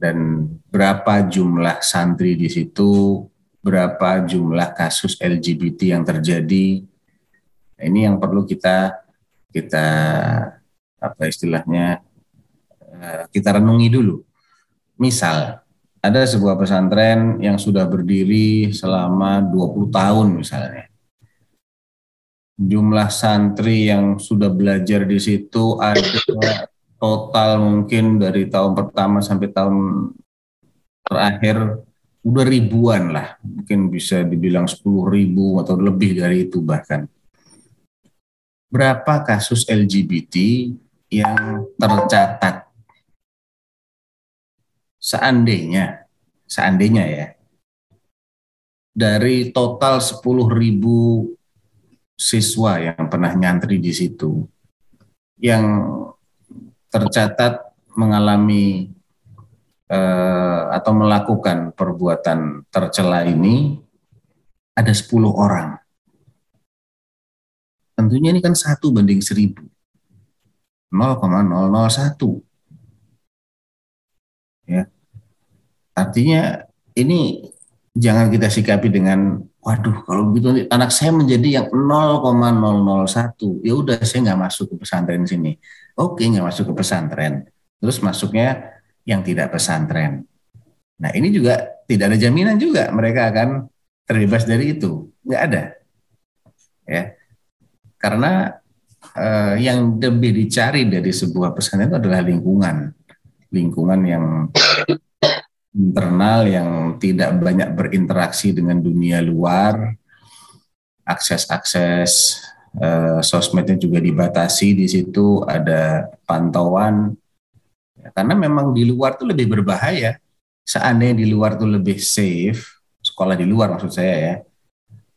dan berapa jumlah santri di situ, berapa jumlah kasus LGBT yang terjadi. Ini yang perlu kita kita apa istilahnya eh, kita renungi dulu. Misal ada sebuah pesantren yang sudah berdiri selama 20 tahun misalnya. Jumlah santri yang sudah belajar di situ ada total mungkin dari tahun pertama sampai tahun terakhir udah ribuan lah. Mungkin bisa dibilang sepuluh ribu atau lebih dari itu bahkan. Berapa kasus LGBT yang tercatat seandainya seandainya ya dari total sepuluh ribu siswa yang pernah nyantri di situ yang tercatat mengalami eh, atau melakukan perbuatan tercela ini ada 10 orang. Tentunya ini kan satu banding seribu. 0,001. Ya. Artinya ini jangan kita sikapi dengan waduh kalau begitu anak saya menjadi yang 0,001 ya udah saya nggak masuk ke pesantren sini Oke, nggak masuk ke pesantren. Terus masuknya yang tidak pesantren. Nah ini juga tidak ada jaminan juga mereka akan terbebas dari itu. Nggak ada. Ya, karena eh, yang lebih dicari dari sebuah pesantren itu adalah lingkungan, lingkungan yang internal yang tidak banyak berinteraksi dengan dunia luar, akses-akses eh, sosmednya juga dibatasi di situ ada pantauan. Ya, karena memang di luar tuh lebih berbahaya. Seandainya di luar tuh lebih safe sekolah di luar maksud saya ya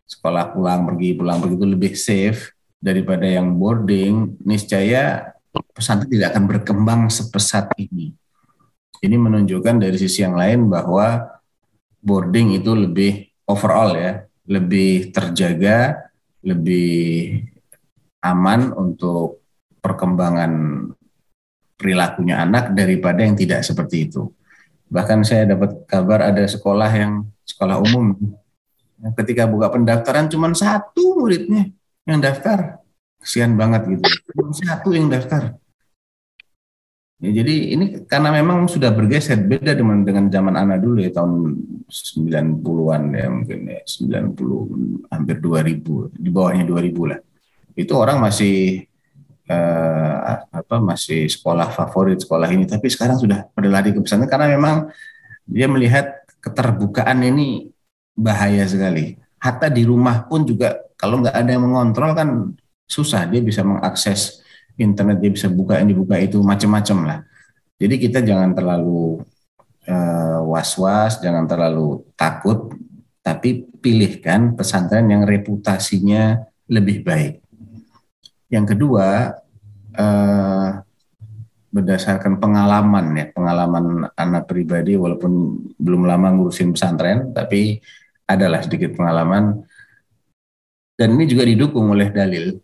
sekolah pulang pergi pulang pergi itu lebih safe daripada yang boarding niscaya pesantren tidak akan berkembang sepesat ini ini menunjukkan dari sisi yang lain bahwa boarding itu lebih overall ya lebih terjaga lebih aman untuk perkembangan perilakunya anak daripada yang tidak seperti itu. Bahkan saya dapat kabar ada sekolah yang sekolah umum ketika buka pendaftaran cuma satu muridnya yang daftar. Kesian banget gitu. Cuma satu yang daftar. Ya, jadi ini karena memang sudah bergeser beda dengan dengan zaman anak dulu ya tahun 90-an ya mungkin ya 90 hampir 2000 di bawahnya 2000 lah. Itu orang masih eh, apa masih sekolah favorit sekolah ini tapi sekarang sudah pada lari ke pesantren karena memang dia melihat keterbukaan ini bahaya sekali. Hatta di rumah pun juga kalau nggak ada yang mengontrol kan susah dia bisa mengakses internet dia bisa buka ini buka itu macam-macam lah Jadi kita jangan terlalu eh, was-was, jangan terlalu takut, tapi pilihkan pesantren yang reputasinya lebih baik. Yang kedua, eh, berdasarkan pengalaman ya, pengalaman anak pribadi walaupun belum lama ngurusin pesantren, tapi adalah sedikit pengalaman dan ini juga didukung oleh dalil.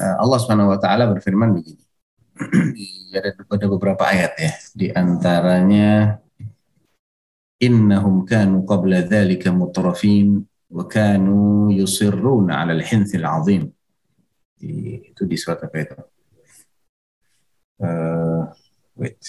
Eh, Allah Subhanahu wa taala berfirman begini. ada ada beberapa ayat ya, di antaranya innahum kanu qabla dzalika mutrafin wa kanu yusirruna 'ala al-hinthil 'azim. Itu di surat apa itu? Uh, wait.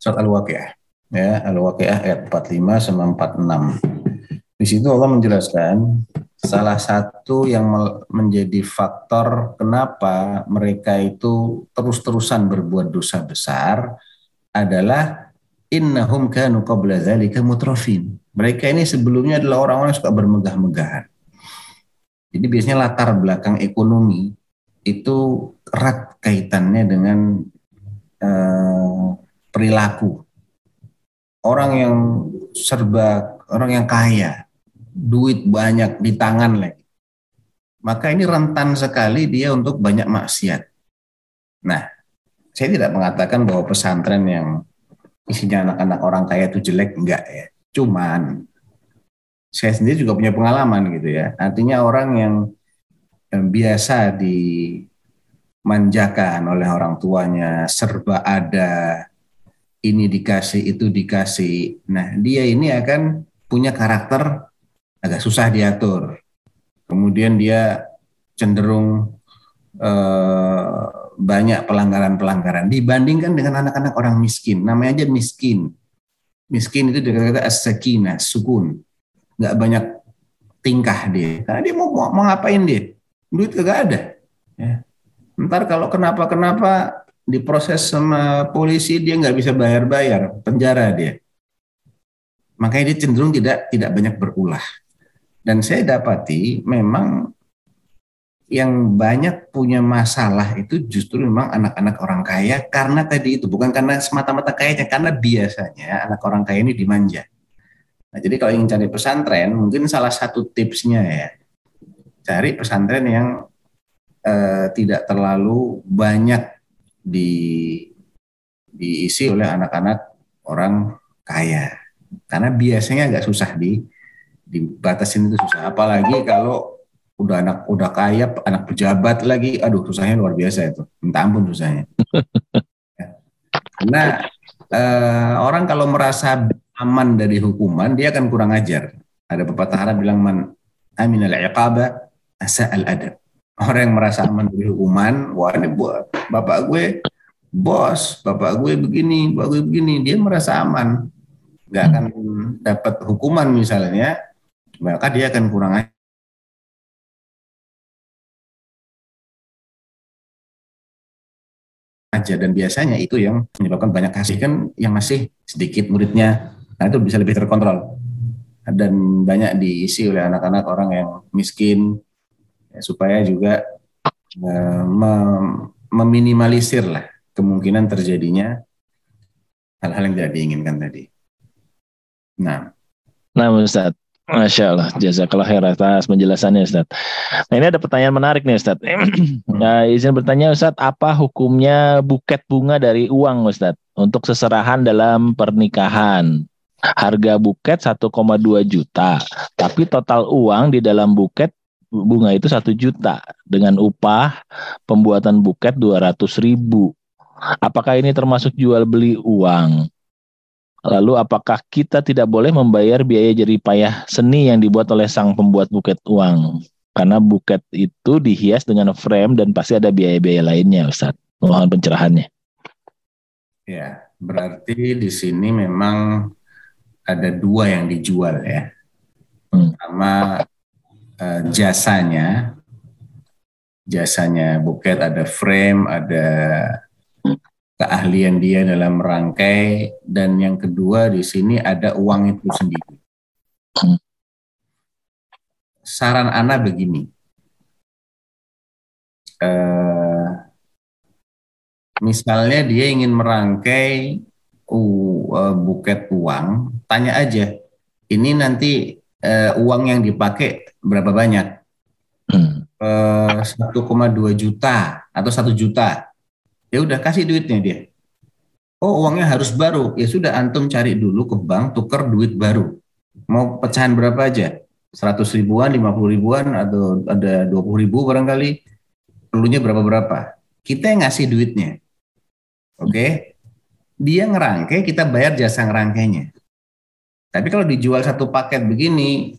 Surat Al-Waqiah. Ya, Al-Waqiah ayat 45 sama 46. Di situ Allah menjelaskan salah satu yang menjadi faktor kenapa mereka itu terus-terusan berbuat dosa besar adalah innahum kanu qabla dzalika mutrafin. Mereka ini sebelumnya adalah orang-orang yang suka bermegah-megahan. Jadi biasanya latar belakang ekonomi itu erat kaitannya dengan uh, perilaku. Orang yang serba, orang yang kaya, duit banyak di tangan lagi. Maka ini rentan sekali dia untuk banyak maksiat. Nah, saya tidak mengatakan bahwa pesantren yang isinya anak-anak orang kaya itu jelek, enggak ya. Cuman, saya sendiri juga punya pengalaman gitu ya. Artinya orang yang, yang biasa dimanjakan oleh orang tuanya, serba ada, ini dikasih, itu dikasih. Nah, dia ini akan punya karakter agak susah diatur. Kemudian dia cenderung eh, banyak pelanggaran-pelanggaran dibandingkan dengan anak-anak orang miskin. Namanya aja miskin. Miskin itu dikata as-sakinah, sukun. Nggak banyak tingkah dia. Karena dia mau, mau, mau ngapain dia? Duit kagak ada. Ya. Ntar kalau kenapa-kenapa diproses sama polisi dia nggak bisa bayar-bayar penjara dia makanya dia cenderung tidak tidak banyak berulah dan saya dapati memang yang banyak punya masalah itu justru memang anak-anak orang kaya karena tadi itu bukan karena semata-mata kayanya karena biasanya anak orang kaya ini dimanja. Nah, jadi kalau ingin cari pesantren mungkin salah satu tipsnya ya cari pesantren yang eh, tidak terlalu banyak di diisi oleh anak-anak orang kaya. Karena biasanya agak susah di dibatasin itu susah. Apalagi kalau udah anak udah kaya, anak pejabat lagi, aduh susahnya luar biasa itu. Minta ampun susahnya. Karena eh, orang kalau merasa aman dari hukuman, dia akan kurang ajar. Ada pepatah Arab bilang man aminal iqaba asa al adab orang yang merasa aman dari hukuman, wah ini buat bapak gue bos, bapak gue begini, bapak gue begini, dia merasa aman, nggak akan dapat hukuman misalnya, maka dia akan kurang aja dan biasanya itu yang menyebabkan banyak kasih kan yang masih sedikit muridnya nah itu bisa lebih terkontrol. Dan banyak diisi oleh anak-anak orang yang miskin ya, supaya juga uh, meminimalisir lah kemungkinan terjadinya hal-hal yang tidak diinginkan tadi. Nah, nah Ustaz, Masya Allah, jazakallah khair atas penjelasannya Ustaz. Nah ini ada pertanyaan menarik nih Ustaz. nah, izin bertanya Ustaz, apa hukumnya buket bunga dari uang Ustaz untuk seserahan dalam pernikahan? Harga buket 1,2 juta, tapi total uang di dalam buket bunga itu satu juta dengan upah pembuatan buket dua ratus ribu. Apakah ini termasuk jual beli uang? Lalu apakah kita tidak boleh membayar biaya jeripayah seni yang dibuat oleh sang pembuat buket uang? Karena buket itu dihias dengan frame dan pasti ada biaya-biaya lainnya, Ustaz. Mohon pencerahannya. Ya, berarti di sini memang ada dua yang dijual ya. Hmm. Pertama uh, jasanya jasanya buket, ada frame, ada keahlian dia dalam merangkai, dan yang kedua di sini ada uang itu sendiri. Saran Ana begini, eh, misalnya dia ingin merangkai uh, buket uang, tanya aja, ini nanti uh, uang yang dipakai berapa banyak? Hmm. Uh, 1,2 juta atau satu juta. Ya udah kasih duitnya dia. Oh uangnya harus baru. Ya sudah antum cari dulu ke bank tuker duit baru. Mau pecahan berapa aja? 100 ribuan, 50 ribuan atau ada 20 ribu barangkali. Perlunya berapa-berapa. Kita yang ngasih duitnya. Oke. Okay? Dia ngerangkai, kita bayar jasa ngerangkainya. Tapi kalau dijual satu paket begini,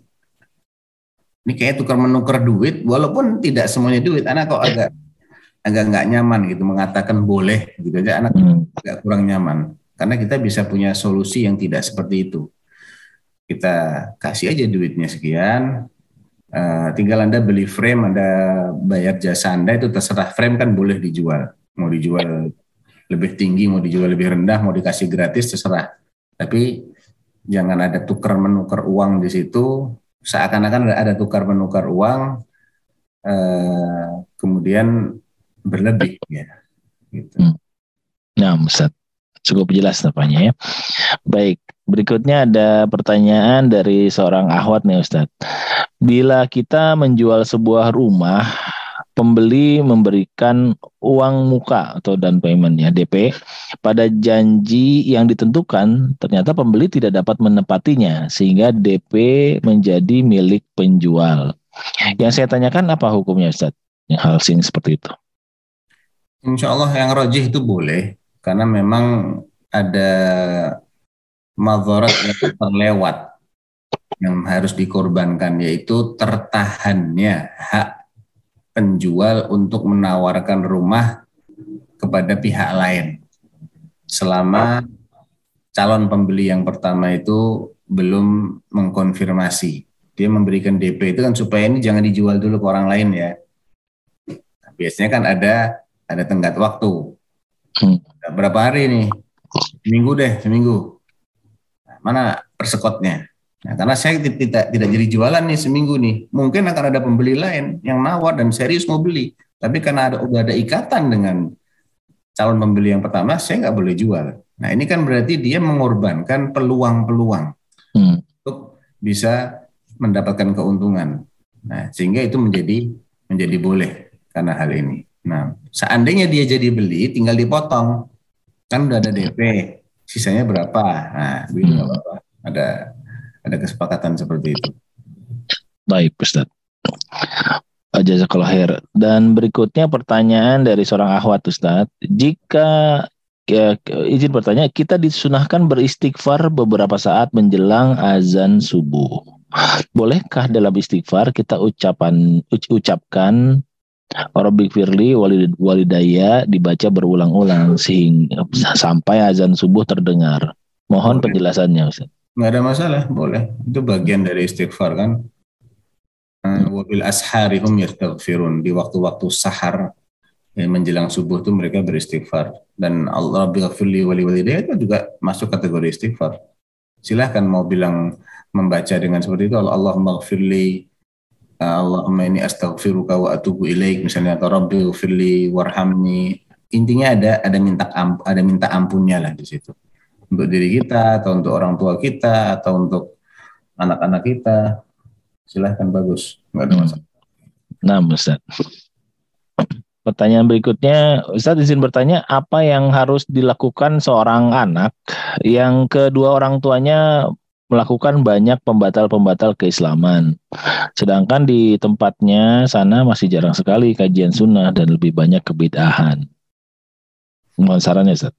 ini kayak tukar menukar duit, walaupun tidak semuanya duit, anak kok agak agak nggak nyaman gitu mengatakan boleh gitu aja anak Hmm. agak kurang nyaman karena kita bisa punya solusi yang tidak seperti itu. Kita kasih aja duitnya sekian, eh, tinggal anda beli frame, anda bayar jasa anda itu terserah frame kan boleh dijual, mau dijual lebih tinggi, mau dijual lebih rendah, mau dikasih gratis terserah. Tapi jangan ada tukar menukar uang di situ, seakan-akan ada, tukar menukar uang, eh, kemudian berlebih ya. Gitu. Nah, Ustaz. Cukup jelas nampaknya ya. Baik, berikutnya ada pertanyaan dari seorang ahwat nih Ustaz. Bila kita menjual sebuah rumah, pembeli memberikan uang muka atau down payment ya DP pada janji yang ditentukan, ternyata pembeli tidak dapat menepatinya sehingga DP menjadi milik penjual. Yang saya tanyakan apa hukumnya Ustaz? Yang hal sing seperti itu. Insya Allah yang rojih itu boleh karena memang ada madharat yang terlewat yang harus dikorbankan yaitu tertahannya hak penjual untuk menawarkan rumah kepada pihak lain. Selama calon pembeli yang pertama itu belum mengkonfirmasi. Dia memberikan DP itu kan supaya ini jangan dijual dulu ke orang lain ya. Biasanya kan ada ada tenggat waktu. Hmm. berapa hari nih? Seminggu deh seminggu. Nah, mana persekotnya nah, karena saya ti- tidak tidak jadi jualan nih seminggu nih. Mungkin akan ada pembeli lain yang nawar dan serius mau beli. Tapi karena ada udah ada ikatan dengan calon pembeli yang pertama saya nggak boleh jual. Nah ini kan berarti dia mengorbankan peluang-peluang Hmm. untuk bisa mendapatkan keuntungan. Nah sehingga itu menjadi menjadi boleh karena hal ini. Nah seandainya dia jadi beli tinggal dipotong. Kan udah ada DP sisanya berapa? Nah begitu nggak apa-apa ada ada kesepakatan seperti itu Baik, Ustaz. Jazakallah khair. Dan berikutnya pertanyaan dari seorang akhwat Ustaz. Jika ya, izin bertanya, kita disunahkan beristighfar beberapa saat menjelang azan subuh. Bolehkah dalam istighfar kita ucapan uc- ucapkan Rabbik firli walid, walidaya dibaca berulang-ulang sehingga sampai azan subuh terdengar. Mohon penjelasannya Ustaz. Nggak ada masalah boleh. Itu bagian dari istighfar kan? Eh, wabil ashari hum yastaghfirun. Di waktu-waktu sahar ya, menjelang subuh itu mereka beristighfar. Dan Allah bighfirli wali walidayya itu juga masuk kategori istighfar. Silahkan mau bilang membaca dengan seperti itu Allahumma ghafirli Allahumma ini astaghfiruka wa atubu ilaik. Misalnya atau rabbi ghafirli warhamni. Intinya ada ada minta ada minta ampunnya lah di situ untuk diri kita atau untuk orang tua kita atau untuk anak-anak kita silahkan bagus nggak ada Hmm. masalah Nah, Ustaz. Pertanyaan berikutnya, Ustaz izin bertanya, apa yang harus dilakukan seorang anak yang kedua orang tuanya melakukan banyak pembatal-pembatal keislaman. Sedangkan di tempatnya sana masih jarang sekali kajian sunnah dan lebih banyak kebidahan. Mohon sarannya, Ustaz.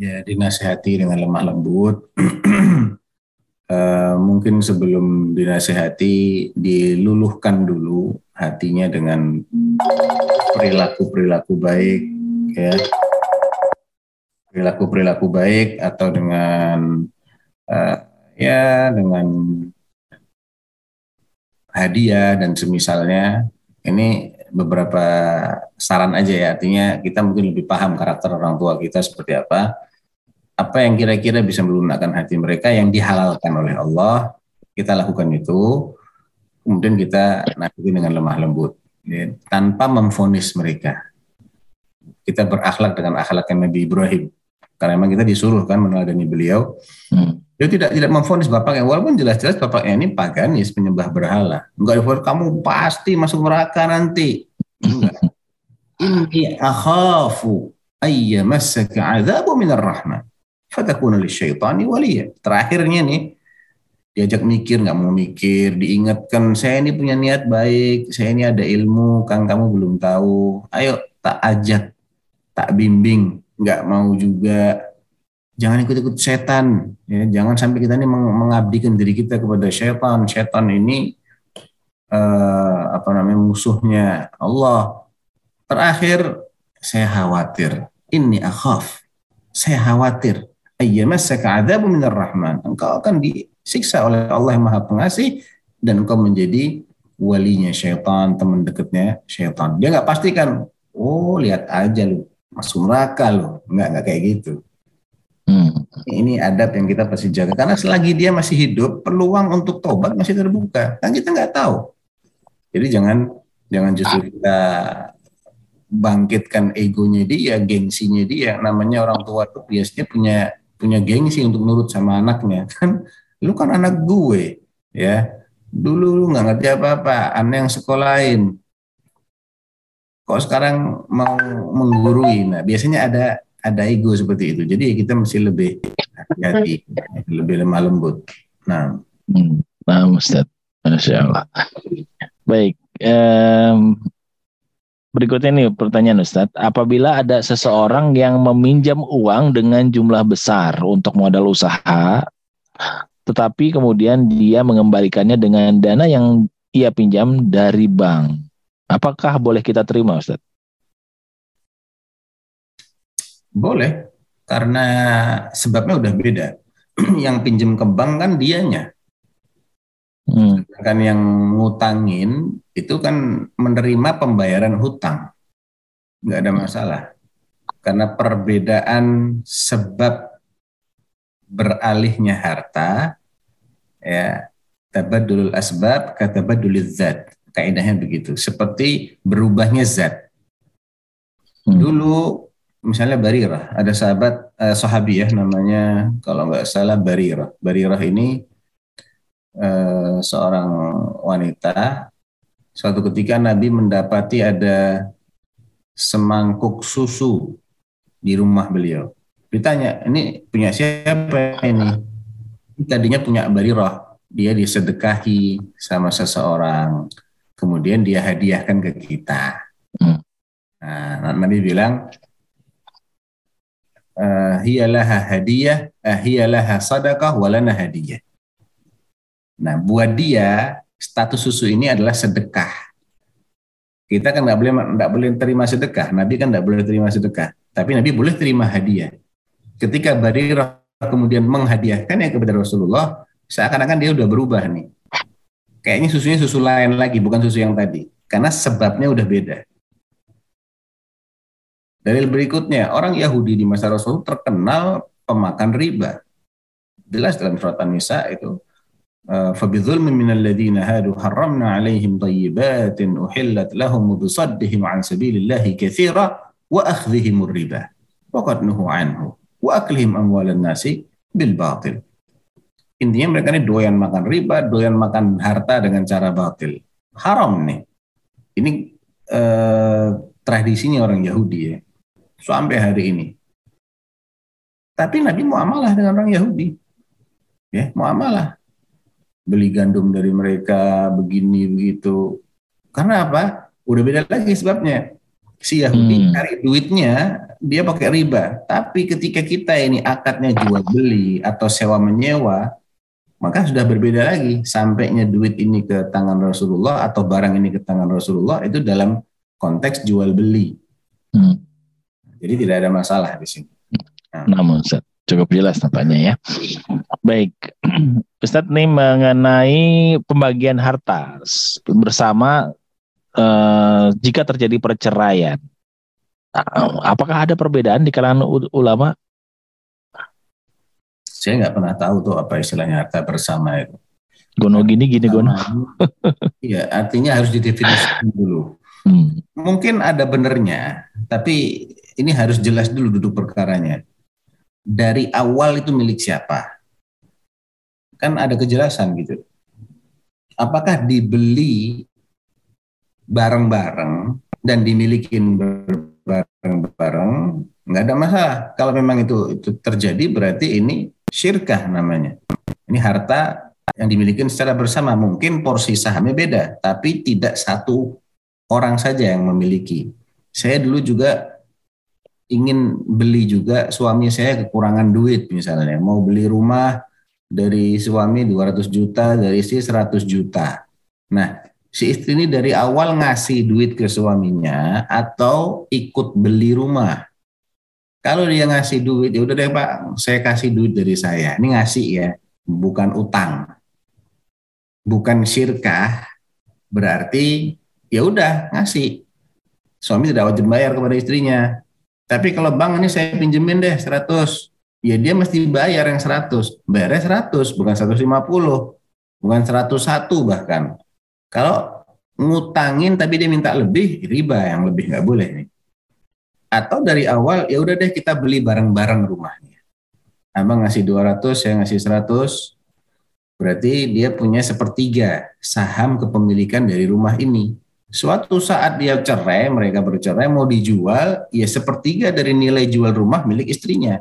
Ya dinasehati dengan lemah lembut Eh, mungkin sebelum dinasehati diluluhkan dulu hatinya dengan perilaku-perilaku baik ya perilaku-perilaku baik atau dengan eh, ya dengan hadiah dan semisalnya ini beberapa saran aja ya. Artinya kita mungkin lebih paham karakter orang tua kita seperti apa. Apa yang kira-kira bisa melunakkan hati mereka yang dihalalkan oleh Allah, kita lakukan itu. Kemudian kita nasihati dengan lemah lembut, ya, tanpa memfonis mereka. Kita berakhlak dengan akhlaknya Nabi Ibrahim. Karena memang kita disuruh kan meneladani beliau. Hmm. Dia tidak tidak memfonis bapaknya, walaupun jelas-jelas bapaknya ini paganis, penyembah berhala. Enggak kamu pasti masuk neraka nanti. Enggak. Inni akhafu ayyamassaka azabu minar rahman. Fatakuna lisyaitani waliya. Terakhirnya nih, diajak mikir nggak mau mikir, diingatkan saya ini punya niat baik, saya ini ada ilmu, kang kamu belum tahu. Ayo tak ajak, tak bimbing, nggak mau juga. Jangan ikut-ikut setan ya. Jangan sampai kita ini meng- mengabdikan diri kita kepada setan. Setan ini eh, apa namanya musuhnya Allah. Terakhir saya khawatir. Ini akhaf. Saya khawatir ayyamassaka adabu minar rahman. Engkau akan disiksa oleh Allah yang maha pengasih dan engkau menjadi walinya syaitan teman dekatnya syaitan. Dia nggak pastikan oh lihat aja lu masuk neraka lo nggak nggak kayak gitu. Hmm. ini adab yang kita pasti jaga. Karena selagi dia masih hidup peluang untuk tobat masih terbuka. Kan kita nggak tahu. Jadi jangan jangan justru kita bangkitkan egonya dia gengsinya dia. Namanya orang tua tuh biasanya punya punya gengsi untuk nurut sama anaknya kan lu kan anak gue ya dulu lu nggak ngerti apa-apa aneh yang sekolahin kok sekarang mau menggurui nah biasanya ada ada ego seperti itu jadi kita mesti lebih hati-hati lebih lemah lembut nah. Paham Ustaz. Masya Allah. Baik. em, berikutnya nih pertanyaan Ustaz. Apabila ada seseorang yang meminjam uang dengan jumlah besar untuk modal usaha, tetapi kemudian dia mengembalikannya dengan dana yang ia pinjam dari bank. Apakah boleh kita terima Ustaz? boleh karena sebabnya udah beda yang pinjem ke bank kan dianya Hmm. kan yang ngutangin itu kan menerima pembayaran hutang. Nggak ada masalah. Karena perbedaan sebab beralihnya harta ya tabadulul asbab katabadulil zat. Kaidahnya begitu. Seperti berubahnya zat. Hmm. dulu misalnya Barirah ada sahabat eh, sahabi ya namanya kalau nggak salah Barirah. Barirah ini eh, seorang wanita. Suatu ketika Nabi mendapati ada semangkuk susu di rumah beliau. Ditanya ini punya siapa ini? Tadinya punya Barirah. Dia disedekahi sama seseorang. Kemudian dia hadiahkan ke kita. Hmm. nah, Nabi bilang eh, hiya laha hadiyah, eh, hiya laha sadaqah walana hadiyah. Nah, buat dia status susu ini adalah sedekah. Kita kan nggak boleh nggak boleh terima sedekah. Nabi kan nggak boleh terima sedekah. Tapi Nabi boleh terima hadiah. Ketika Barirah kemudian menghadiahkannya kepada Rasulullah, seakan-akan dia udah berubah nih. Kayaknya susunya susu lain lagi, bukan susu yang tadi. Karena sebabnya udah beda. Dalil berikutnya, orang Yahudi di masa Rasul terkenal pemakan riba. Jelas dalam surat An-Nisa itu فبظلم من الذين هادوا حرمنا عليهم طيبات أحلت لهم وبصدهم عن سبيل الله كثيرا وأخذهم الربا وقد نهوا عنه وأكلهم أموال الناس بالباطل Intinya mereka ini doyan makan riba, doyan makan harta dengan cara batil. Haram nih. Ini eh, tradisinya orang Yahudi ya. Sampai hari ini. Tapi Nabi muamalah dengan orang Yahudi. Ya, muamalah beli gandum dari mereka begini begitu. Karena apa? Udah beda lagi sebabnya. Si Yahudi Hmm. cari duitnya dia pakai riba. Tapi ketika kita ini akadnya jual beli atau sewa menyewa, maka sudah berbeda lagi. Sampainya duit ini ke tangan Rasulullah atau barang ini ke tangan Rasulullah itu dalam konteks jual beli. Hmm. Jadi tidak ada masalah di sini. Namun Ustaz, cukup jelas nampaknya ya. Baik, Ustadz nih mengenai pembagian harta bersama eh, jika terjadi perceraian, nah, apakah ada perbedaan di kalangan ulama? Saya nggak pernah tahu tuh apa istilahnya harta bersama itu. Gono gini gini gono. Iya, artinya harus didefinisikan dulu. Hmm. Mungkin ada benernya, tapi ini harus jelas dulu duduk perkaranya. Dari awal itu milik siapa? Kan ada kejelasan gitu. Apakah dibeli bareng-bareng dan dimilikin bareng-bareng? Nggak ada masalah. Kalau memang itu itu terjadi berarti ini syirkah namanya. Ini harta yang dimiliki secara bersama. Mungkin porsi sahamnya beda, tapi tidak satu orang saja yang memiliki. Saya dulu juga ingin beli juga suami saya kekurangan duit misalnya, mau beli rumah dari suami 200 juta, dari istri 100 juta. Nah, si istri ini dari awal ngasih duit ke suaminya atau ikut beli rumah. Kalau dia ngasih duit, ya udah deh Pak, saya kasih duit dari saya. Ini ngasih ya, bukan utang. Bukan syirkah, berarti ya udah ngasih. Suami tidak wajib bayar kepada istrinya. Tapi kalau bank ini saya pinjemin deh 100, ya dia mesti bayar yang 100. Bayarnya 100, bukan 150, bukan 101 bahkan. Kalau ngutangin tapi dia minta lebih, riba yang lebih nggak boleh nih. Atau dari awal ya udah deh kita beli bareng-bareng rumahnya. Abang ngasih 200, saya ngasih 100, berarti dia punya sepertiga saham kepemilikan dari rumah ini. Suatu saat dia cerai, mereka bercerai mau dijual, ya sepertiga dari nilai jual rumah milik istrinya.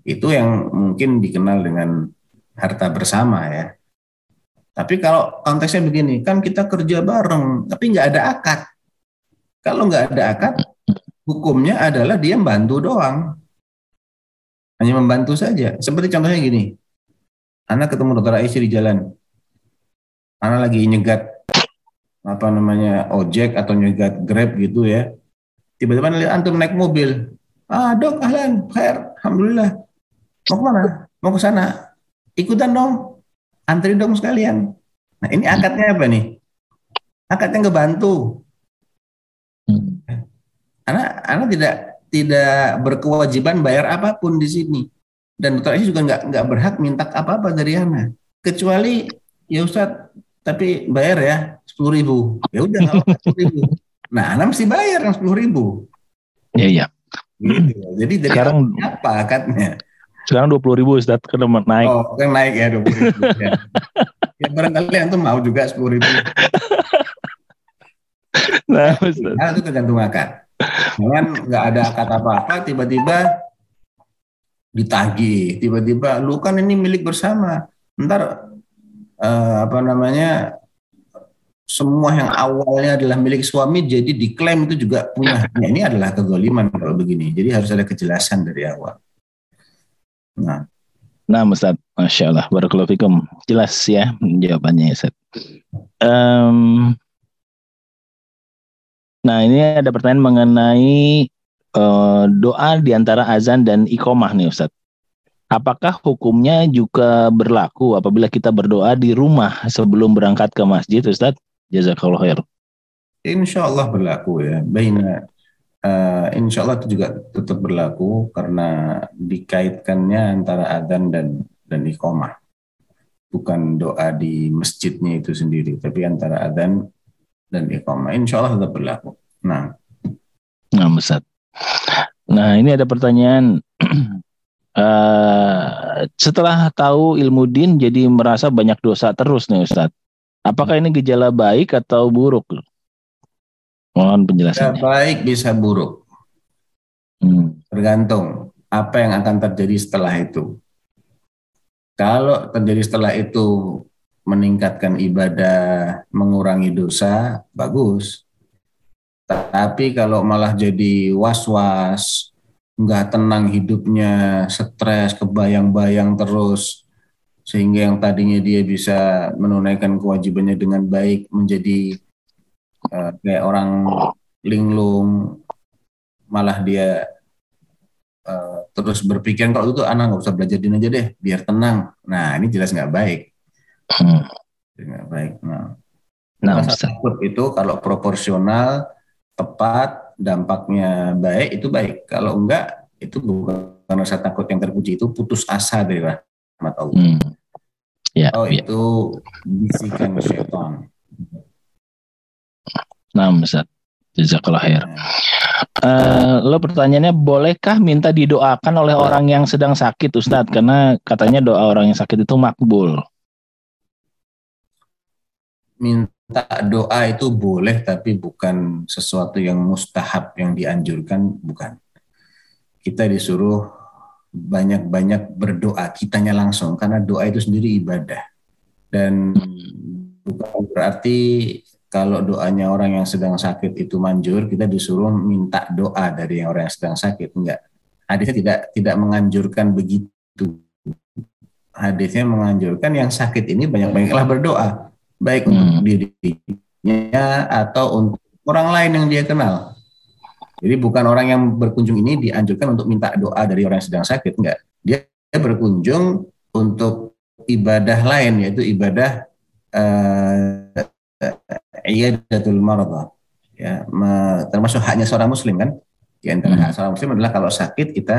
Itu yang mungkin dikenal dengan harta bersama ya. Tapi kalau konteksnya begini, kan kita kerja bareng, tapi nggak ada akad. Kalau nggak ada akad, hukumnya adalah dia membantu doang. Hanya membantu saja. Seperti contohnya gini, anak ketemu dokter Aisyah di jalan. Anak lagi nyegat apa namanya ojek atau nyegat grab gitu ya. Tiba-tiba lihat antum naik mobil. Ah dok, ahlan, khair, alhamdulillah. Mau ke mana? Mau ke sana. Ikutan dong. Antri dong sekalian. Nah ini akadnya apa nih? Akadnya ngebantu. Hmm. Anak, anak tidak tidak berkewajiban bayar apa pun di sini. Dan dokter Aisyah juga nggak nggak berhak minta apa-apa dari anak. Kecuali ya Ustadz, tapi bayar ya sepuluh ribu. Ya udah sepuluh ribu. Nah, anak mesti bayar yang sepuluh ribu. Iya iya. Gitu. Jadi dari Sekarang- apa akadnya? Sekarang dua puluh ribu Ustaz kan udah naik. Oh, kan naik ya dua puluh ribu. ya. ya barangkali antum mau juga sepuluh ribu. Nah, Ustaz. Nah, itu tergantung akad. Jangan nggak ada akad apa-apa, tiba-tiba ditagih, tiba-tiba lu kan ini milik bersama. Ntar eh, apa namanya semua yang awalnya adalah milik suami jadi diklaim itu juga punya. Nah, ini adalah kezaliman kalau begini. Jadi harus ada kejelasan dari awal. Nah, Nah, Ustaz, Masya Allah, Barakallahu fikum. Jelas ya jawabannya, Ustaz. Em, nah, ini ada pertanyaan mengenai eh, doa di antara azan dan iqomah nih, Ustaz. Apakah hukumnya juga berlaku apabila kita berdoa di rumah sebelum berangkat ke masjid, Ustaz? Jazakallah khair. insya Allah berlaku ya. Baina eh, insya Allah itu juga tetap berlaku karena dikaitkannya antara adzan dan dan iqomah. Bukan doa di masjidnya itu sendiri, tapi antara adzan dan iqomah. Insya Allah tetap berlaku. Nah, Nah, Ustaz. Nah, ini ada pertanyaan. Eh, setelah tahu ilmu din jadi merasa banyak dosa terus nih Ustaz. Apakah ini gejala baik atau buruk? Mohon bisa penjelasannya. baik bisa buruk, Hmm. tergantung apa yang akan terjadi setelah itu. Kalau terjadi setelah itu meningkatkan ibadah, mengurangi dosa, bagus. Tapi kalau malah jadi was-was, nggak tenang hidupnya, stres, kebayang-bayang terus, sehingga yang tadinya dia bisa menunaikan kewajibannya dengan baik menjadi eh, kayak orang linglung, malah dia eh, terus berpikir kalau itu anak nggak usah belajar aja deh, biar tenang. Nah ini jelas nggak baik, Hmm. nggak baik. Nah, Nah, takut itu kalau proporsional, tepat, dampaknya baik itu baik. Kalau enggak itu bukan rasa takut yang terpuji itu putus asa dari rahmat Allah. Hmm. Ya, Oh ya. itu bisikan syaitan. Nah, Ustaz. Jazakallah khair. Eh, lo pertanyaannya bolehkah minta didoakan oleh orang yang sedang sakit Ustadz karena katanya doa orang yang sakit itu makbul. Minta doa itu boleh tapi bukan sesuatu yang mustahab yang dianjurkan bukan. Kita disuruh banyak-banyak berdoa kitanya langsung karena doa itu sendiri ibadah. Dan bukan berarti kalau doanya orang yang sedang sakit itu manjur, kita disuruh minta doa dari yang orang yang sedang sakit. Enggak. Hadisnya tidak tidak menganjurkan begitu. Hadisnya menganjurkan yang sakit ini banyak-banyaklah berdoa, baik untuk Hmm. dirinya atau untuk orang lain yang dia kenal. Jadi bukan orang yang berkunjung ini dianjurkan untuk minta doa dari orang yang sedang sakit, enggak. Dia berkunjung untuk ibadah lain yaitu ibadah eh, iyadatul marada ya termasuk haknya seorang muslim kan di antara Hmm. hak seorang muslim adalah kalau sakit kita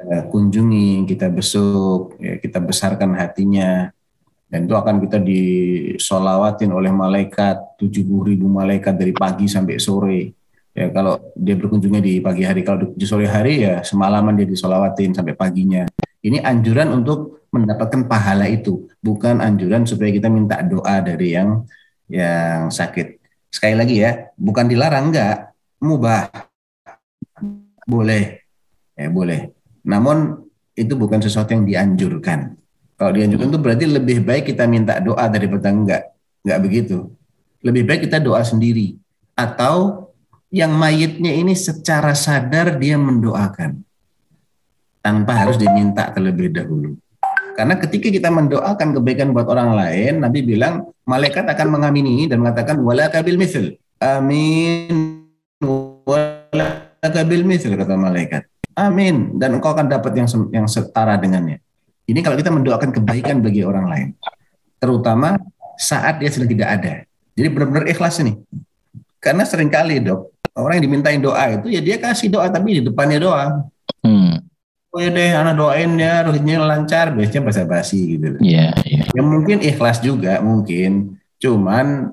eh, kunjungi kita besuk ya, kita besarkan hatinya dan itu akan kita disolawatin oleh malaikat 70 ribu malaikat dari pagi sampai sore ya kalau dia berkunjungnya di pagi hari kalau di sore hari ya semalaman dia disolawatin sampai paginya. Ini anjuran untuk mendapatkan pahala itu bukan anjuran supaya kita minta doa dari yang yang sakit. Sekali lagi ya bukan dilarang enggak. Mubah. Boleh. Ya boleh. Namun itu bukan sesuatu yang dianjurkan. Kalau dianjurkan itu berarti lebih baik kita minta doa daripada enggak. Enggak begitu. Lebih baik kita doa sendiri. Atau yang mayitnya ini secara sadar dia mendoakan tanpa harus diminta terlebih dahulu karena ketika kita mendoakan kebaikan buat orang lain, Nabi bilang malaikat akan mengamini dan mengatakan wala kabil misl. Amin. Wala kabil misl kata malaikat. Amin. Dan engkau akan dapat yang yang setara dengannya. Ini kalau kita mendoakan kebaikan bagi orang lain. Terutama saat dia sedang tidak ada. Jadi benar-benar ikhlas ini. Karena sering kali dok, orang yang dimintain doa itu ya dia kasih doa tapi di depannya doa. Hmm. Oh ya deh, anak doain ya, rohnya lancar, biasanya basa-basi gitu. loh. Iya, iya. Ya mungkin ikhlas juga mungkin, cuman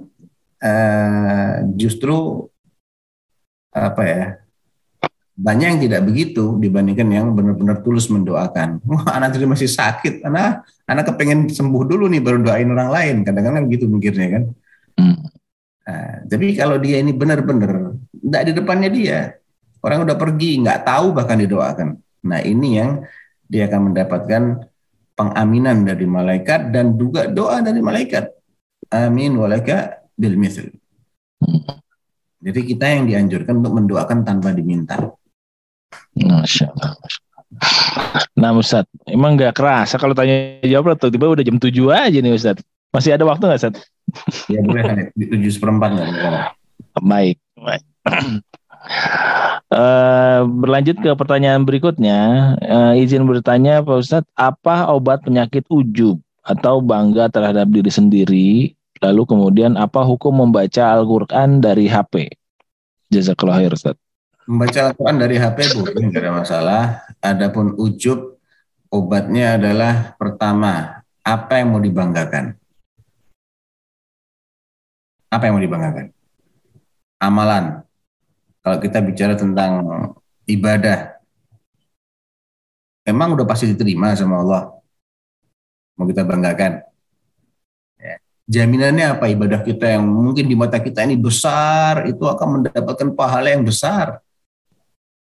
eh, justru apa ya banyak yang tidak begitu dibandingkan yang benar-benar tulus mendoakan. Wah anak tadi masih sakit, anak anak kepengen sembuh dulu nih baru doain orang lain. Kadang-kadang gitu mikirnya kan. Hmm. Nah, tapi kalau dia ini benar-benar tidak di depannya dia, orang udah pergi, nggak tahu bahkan didoakan. Nah ini yang dia akan mendapatkan pengaminan dari malaikat dan juga doa dari malaikat. Amin walaka bil mithl. Jadi kita yang dianjurkan untuk mendoakan tanpa diminta. Masya Allah. Nah Ustaz, emang nggak kerasa kalau tanya jawab tiba-tiba udah jam 7 aja nih Ustaz. Masih ada waktu nggak Ustaz? Ya boleh Hanif, di tujuh seperempat nggak. Baik, baik. Eh, berlanjut ke pertanyaan berikutnya, Eh, izin bertanya Pak Ustadz, apa obat penyakit ujub atau bangga terhadap diri sendiri? Lalu kemudian apa hukum membaca Al-Quran dari HP? Jazakallah khair Ustadz. Membaca Al-Quran dari HP boleh nggak ada masalah. Adapun ujub obatnya adalah pertama apa yang mau dibanggakan? Apa yang mau dibanggakan? Amalan. Kalau kita bicara tentang ibadah, emang udah pasti diterima sama Allah. Mau kita banggakan. Ya. Jaminannya apa ibadah kita yang mungkin di mata kita ini besar, itu akan mendapatkan pahala yang besar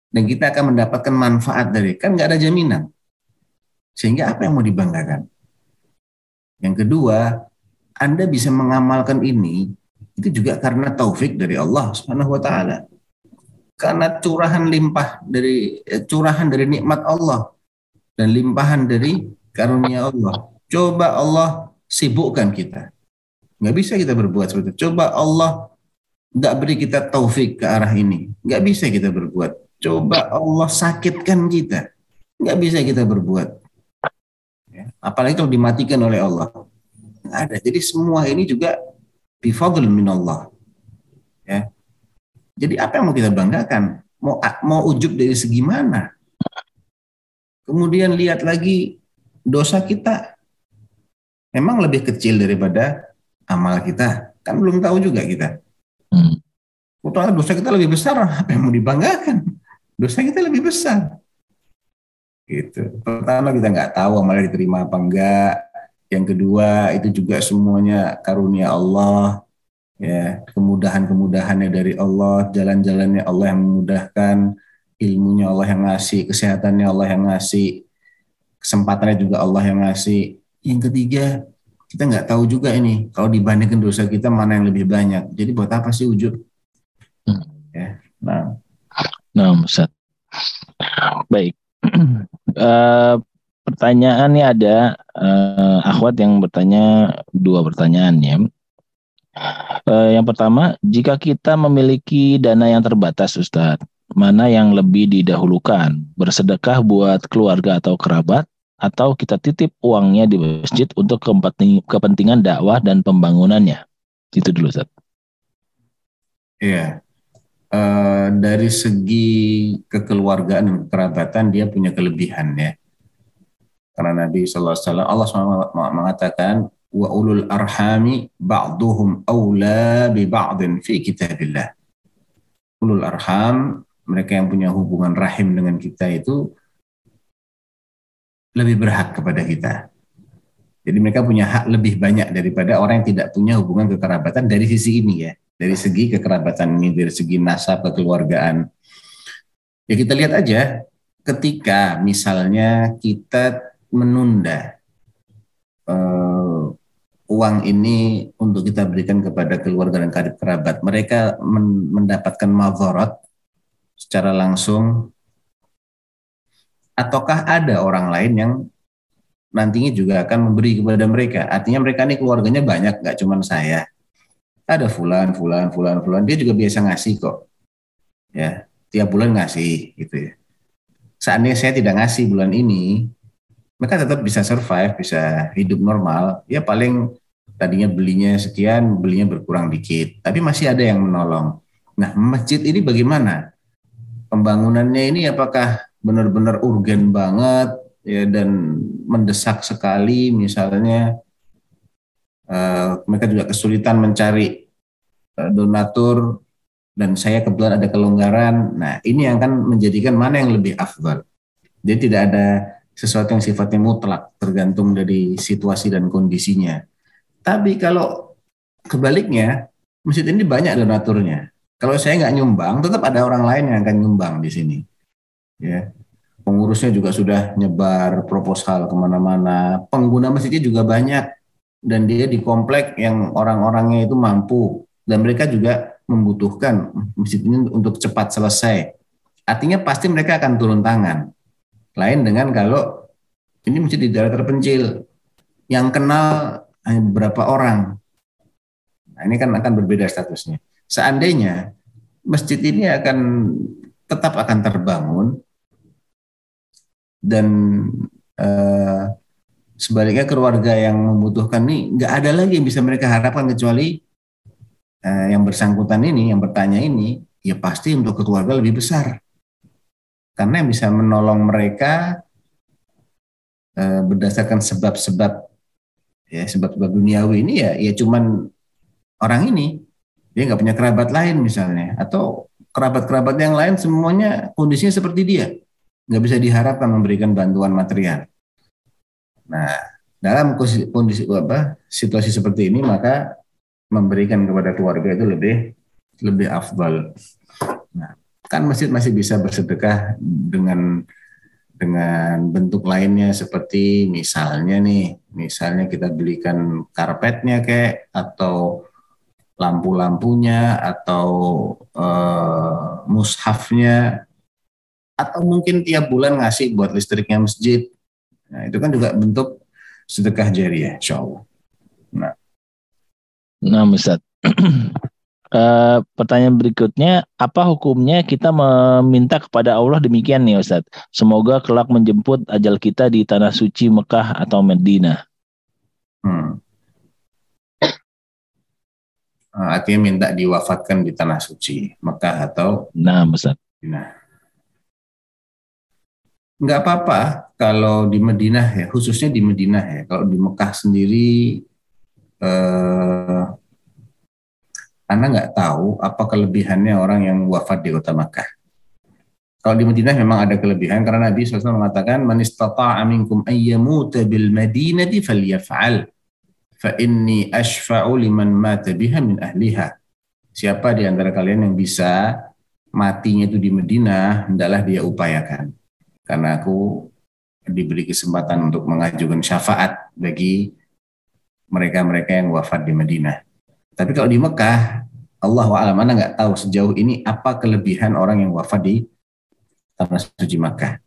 dan kita akan mendapatkan manfaat dari kan nggak ada jaminan sehingga apa yang mau dibanggakan yang kedua anda bisa mengamalkan ini itu juga karena taufik dari Allah Subhanahu wa taala. Karena curahan limpah dari eh, curahan dari nikmat Allah dan limpahan dari karunia Allah. Coba Allah sibukkan kita. Nggak bisa kita berbuat seperti itu. Coba Allah nggak beri kita taufik ke arah ini. Nggak bisa kita berbuat. Coba Allah sakitkan kita. Nggak bisa kita berbuat. Ya, apalagi kalau dimatikan oleh Allah. Nggak ada. Jadi semua ini juga bifadl minallah. Ya. Jadi apa yang mau kita banggakan? Mau mau ujub dari segi mana? Kemudian lihat lagi dosa kita memang lebih kecil daripada amal kita. Kan belum tahu juga kita. Hmm. Utara dosa kita lebih besar, apa yang mau dibanggakan? Dosa kita lebih besar. Gitu. Pertama kita nggak tahu amalnya diterima apa enggak. Yang kedua itu juga semuanya karunia Allah ya kemudahan-kemudahannya dari Allah, jalan-jalannya Allah yang memudahkan, ilmunya Allah yang ngasih, kesehatannya Allah yang ngasih, kesempatannya juga Allah yang ngasih. Yang ketiga, kita nggak tahu juga ini kalau dibandingkan dosa kita mana yang lebih banyak. Jadi buat apa sih ujub? Hmm. Ya, nah. Nah, Ustaz. Baik. uh, pertanyaan ini ada uh, akhwat yang bertanya dua pertanyaan ya. Uh, yang pertama, jika kita memiliki dana yang terbatas, Ustadz, mana yang lebih didahulukan? Bersedekah buat keluarga atau kerabat, atau kita titip uangnya di masjid untuk kepentingan dakwah dan pembangunannya? Itu dulu, Ustadz. Iya. Uh, dari segi kekeluargaan dan kerabatan dia punya kelebihan ya. Karena Nabi SAW Allah SWT mengatakan wa ulul arhami ba'duhum awla bi ba'din fi kitabillah. Ulul arham, mereka yang punya hubungan rahim dengan kita itu lebih berhak kepada kita. Jadi mereka punya hak lebih banyak daripada orang yang tidak punya hubungan kekerabatan dari sisi ini ya. Dari segi kekerabatan ini, dari segi nasab kekeluargaan. Ya kita lihat aja ketika misalnya kita menunda uh, uang ini untuk kita berikan kepada keluarga dan karib kerabat. Mereka men mendapatkan mazharat secara langsung ataukah ada orang lain yang nantinya juga akan memberi kepada mereka. Artinya mereka ini keluarganya banyak, gak cuma saya. Ada fulan, fulan, fulan, fulan. Dia juga biasa ngasih kok. Ya, tiap bulan ngasih gitu ya. Seandainya saya tidak ngasih bulan ini, mereka tetap bisa survive, bisa hidup normal. Ya paling tadinya belinya sekian, belinya berkurang dikit. Tapi masih ada yang menolong. Nah, masjid ini bagaimana? Pembangunannya ini apakah benar-benar urgen banget ya dan mendesak sekali misalnya uh, mereka juga kesulitan mencari uh, donatur dan saya kebetulan ada kelonggaran. Nah, ini yang akan menjadikan mana yang lebih afdal. Jadi tidak ada sesuatu yang sifatnya mutlak tergantung dari situasi dan kondisinya. Tapi kalau kebaliknya, masjid ini banyak donaturnya. Kalau saya nggak nyumbang, tetap ada orang lain yang akan nyumbang di sini. Ya, pengurusnya juga sudah nyebar proposal ke mana-mana. Pengguna masjidnya juga banyak dan dia di komplek yang orang-orangnya itu mampu dan mereka juga membutuhkan masjid ini untuk cepat selesai. Artinya pasti mereka akan turun tangan. Lain dengan kalau ini masjid di daerah terpencil yang kenal hanya beberapa orang. Nah, ini kan akan berbeda statusnya. Seandainya masjid ini akan tetap akan terbangun dan eh, sebaliknya keluarga yang membutuhkan ini nggak ada lagi yang bisa mereka harapkan kecuali eh, yang bersangkutan ini, yang bertanya ini, ya pasti untuk keluarga lebih besar karena bisa menolong mereka eh, berdasarkan sebab-sebab ya sebab-sebab duniawi ini ya ya cuman orang ini dia nggak punya kerabat lain misalnya atau kerabat-kerabat yang lain semuanya kondisinya seperti dia nggak bisa diharapkan memberikan bantuan material. Nah dalam kondisi apa situasi seperti ini maka memberikan kepada keluarga itu lebih lebih afdal. Kan masjid masih bisa bersedekah dengan dengan bentuk lainnya seperti misalnya nih, misalnya kita belikan karpetnya kayak atau lampu-lampunya atau uh, mushafnya atau mungkin tiap bulan ngasih buat listriknya masjid. Nah, itu kan juga bentuk sedekah jariah, insya Allah. Nah, nah Ustaz. Uh, pertanyaan berikutnya, apa hukumnya kita meminta kepada Allah demikian nih Ustaz? Semoga kelak menjemput ajal kita di tanah suci Mekah atau Medina. Hmm. Eh, artinya minta diwafatkan di tanah suci Mekah atau Nah, Ustaz. Madinah. Nggak apa-apa kalau di Madinah ya, khususnya di Madinah ya. Kalau di Mekah sendiri, eh, Anda nggak tahu apa kelebihannya orang yang wafat di kota Mekah. Kalau di Madinah memang ada kelebihan karena Nabi SAW mengatakan man istata'a minkum ayyamuta bil madinati falyaf'al fa inni ashfa'u liman mata biha min ahliha. Siapa di antara kalian yang bisa matinya itu di Madinah, hendaklah dia upayakan. Karena aku diberi kesempatan untuk mengajukan syafaat bagi mereka-mereka yang wafat di Madinah. Tapi kalau di Mekah, Allah wa'ala mana nggak tahu sejauh ini apa kelebihan orang yang wafat di tanah suci Mekah.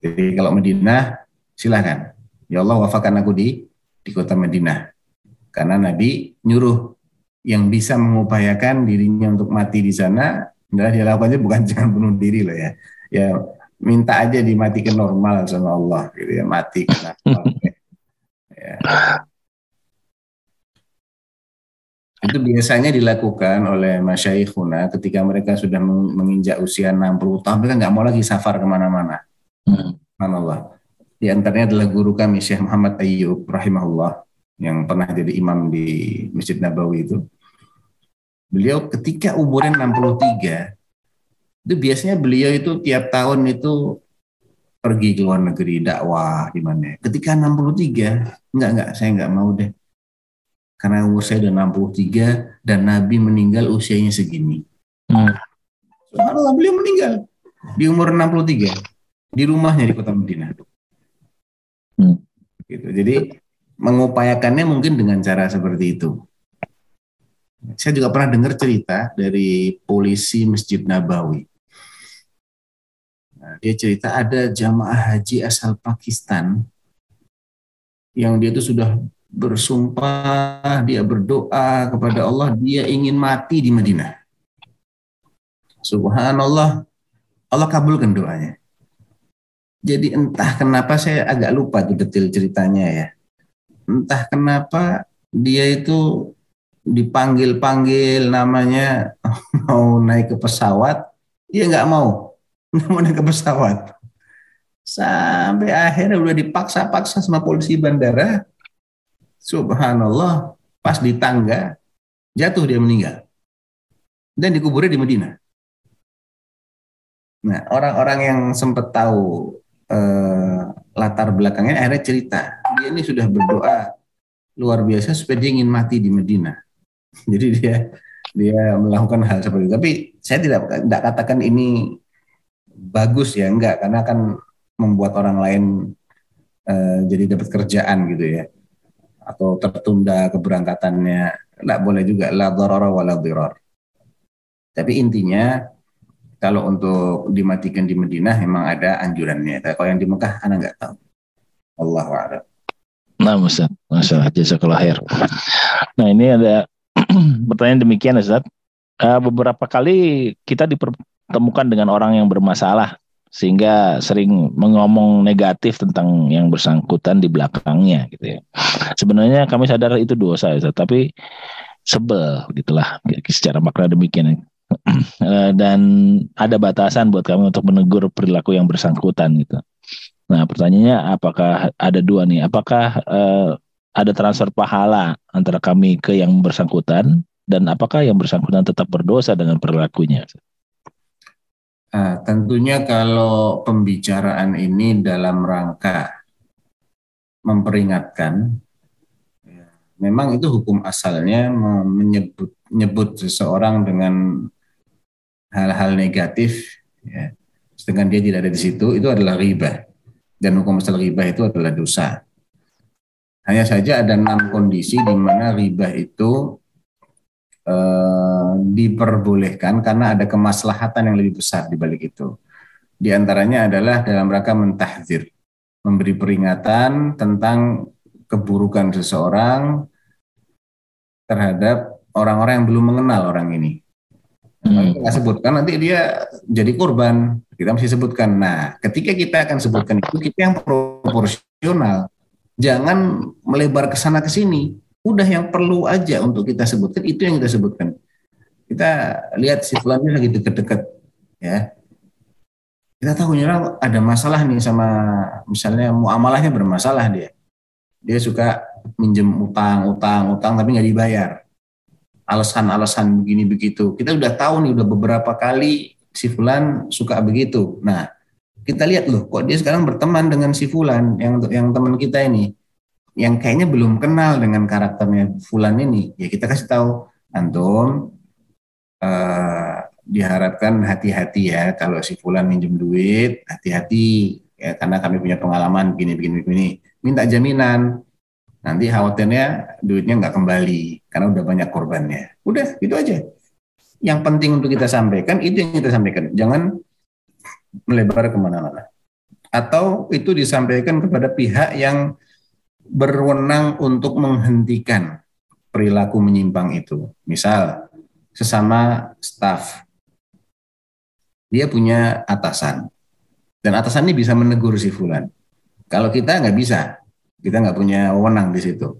Jadi kalau Madinah, silahkan. Ya Allah wafatkan aku di di kota Madinah. Karena Nabi nyuruh yang bisa mengupayakan dirinya untuk mati di sana, adalah dia lakukannya bukan jangan bunuh diri loh ya. Ya minta aja dimatikan normal sama Allah gitu ya, mati kena ya. Itu biasanya dilakukan oleh masyaikhuna ketika mereka sudah meng- menginjak usia 60 tahun, mereka nggak mau lagi safar ke mana-mana. Hmm. Subhanallah. Di antaranya adalah guru kami Syekh Muhammad Ayyub rahimahullah yang pernah jadi imam di Masjid Nabawi itu. Beliau ketika umurnya 63 itu biasanya beliau itu tiap tahun itu pergi ke luar negeri dakwah di mana. Ketika 63, enggak enggak saya enggak mau deh. Karena umur saya udah 63 dan Nabi meninggal usianya segini. Hmm. Subhanallah beliau meninggal di umur 63 di rumahnya di kota Madinah. Hmm. Gitu. Jadi mengupayakannya mungkin dengan cara seperti itu. Saya juga pernah dengar cerita dari polisi Masjid Nabawi. Nah, dia cerita ada jamaah haji asal Pakistan yang dia itu sudah bersumpah, dia berdoa kepada Allah, dia ingin mati di Madinah. Subhanallah, Allah kabulkan doanya. Jadi entah kenapa saya agak lupa tuh detail ceritanya ya. Entah kenapa dia itu dipanggil-panggil namanya mau naik ke pesawat, dia nggak mau, nggak mau naik ke pesawat. Sampai akhirnya udah dipaksa-paksa sama polisi bandara. Subhanallah, pas di tangga jatuh dia meninggal dan dikuburnya di Madinah. Nah, orang-orang yang sempat tahu eh, latar belakangnya akhirnya cerita dia ini sudah berdoa luar biasa supaya dia ingin mati di Madinah. Jadi dia dia melakukan hal seperti itu. Tapi saya tidak tidak katakan ini bagus ya, enggak karena akan membuat orang lain eh, jadi dapat kerjaan gitu ya atau tertunda keberangkatannya. Tidak boleh juga la dharara wa la. Tapi intinya kalau untuk dimatikan di Madinah memang ada anjurannya. Tapi kalau yang di Mekah anak nggak tahu. Allah a'lam. Nah, Ustaz. Masalah jazakallah khair. Nah, ini ada pertanyaan demikian, Ustaz. Eh, beberapa kali kita dipertemukan dengan orang yang bermasalah sehingga sering mengomong negatif tentang yang bersangkutan di belakangnya gitu ya. Sebenarnya kami sadar itu dosa, Ustaz, tapi sebel gitulah secara makna demikian. Eh, dan ada batasan buat kami untuk menegur perilaku yang bersangkutan gitu. Nah, pertanyaannya apakah ada dua nih? Apakah eh, ada transfer pahala antara kami ke yang bersangkutan dan apakah yang bersangkutan tetap berdosa dengan perilakunya? Nah, tentunya kalau pembicaraan ini dalam rangka memperingatkan, ya, memang itu hukum asalnya me- menyebut menyebut seseorang dengan hal-hal negatif, ya, sedangkan dia tidak ada di situ, itu adalah riba. Dan hukum asal riba itu adalah dosa. Hanya saja ada enam kondisi di mana riba itu eh, diperbolehkan karena ada kemaslahatan yang lebih besar di balik itu. Di antaranya adalah dalam rangka mentahzir, memberi peringatan tentang keburukan seseorang terhadap orang-orang yang belum mengenal orang ini. Kalau kita sebutkan nanti dia jadi korban. Kita mesti sebutkan. Nah, ketika kita akan sebutkan itu kita yang proporsional. Jangan melebar ke sana ke sini. Udah yang perlu aja untuk kita sebutkan itu yang kita sebutkan. Kita lihat si fulan ini lagi deket-deket ya. Kita tahu ini orang ada masalah nih sama misalnya muamalahnya bermasalah dia. Dia suka minjem utang, utang, utang tapi nggak dibayar. Alasan-alasan begini begitu. Kita udah tahu nih udah beberapa kali si fulan suka begitu. Nah, kita lihat loh kok dia sekarang berteman dengan si fulan yang yang teman kita ini yang kayaknya belum kenal dengan karakternya Fulan ini, ya kita kasih tahu antum uh, diharapkan hati-hati ya kalau si Fulan minjem duit, hati-hati ya karena kami punya pengalaman begini begini. Minta jaminan. Nanti khawatirnya duitnya nggak kembali karena udah banyak korbannya. Udah, gitu aja. Yang penting untuk kita sampaikan itu yang kita sampaikan. Jangan melebar ke mana-mana. Atau itu disampaikan kepada pihak yang berwenang untuk menghentikan perilaku menyimpang itu. Misal, sesama staf, dia punya atasan, dan atasan ini bisa menegur si Fulan. Kalau kita nggak bisa, kita nggak punya wewenang di situ.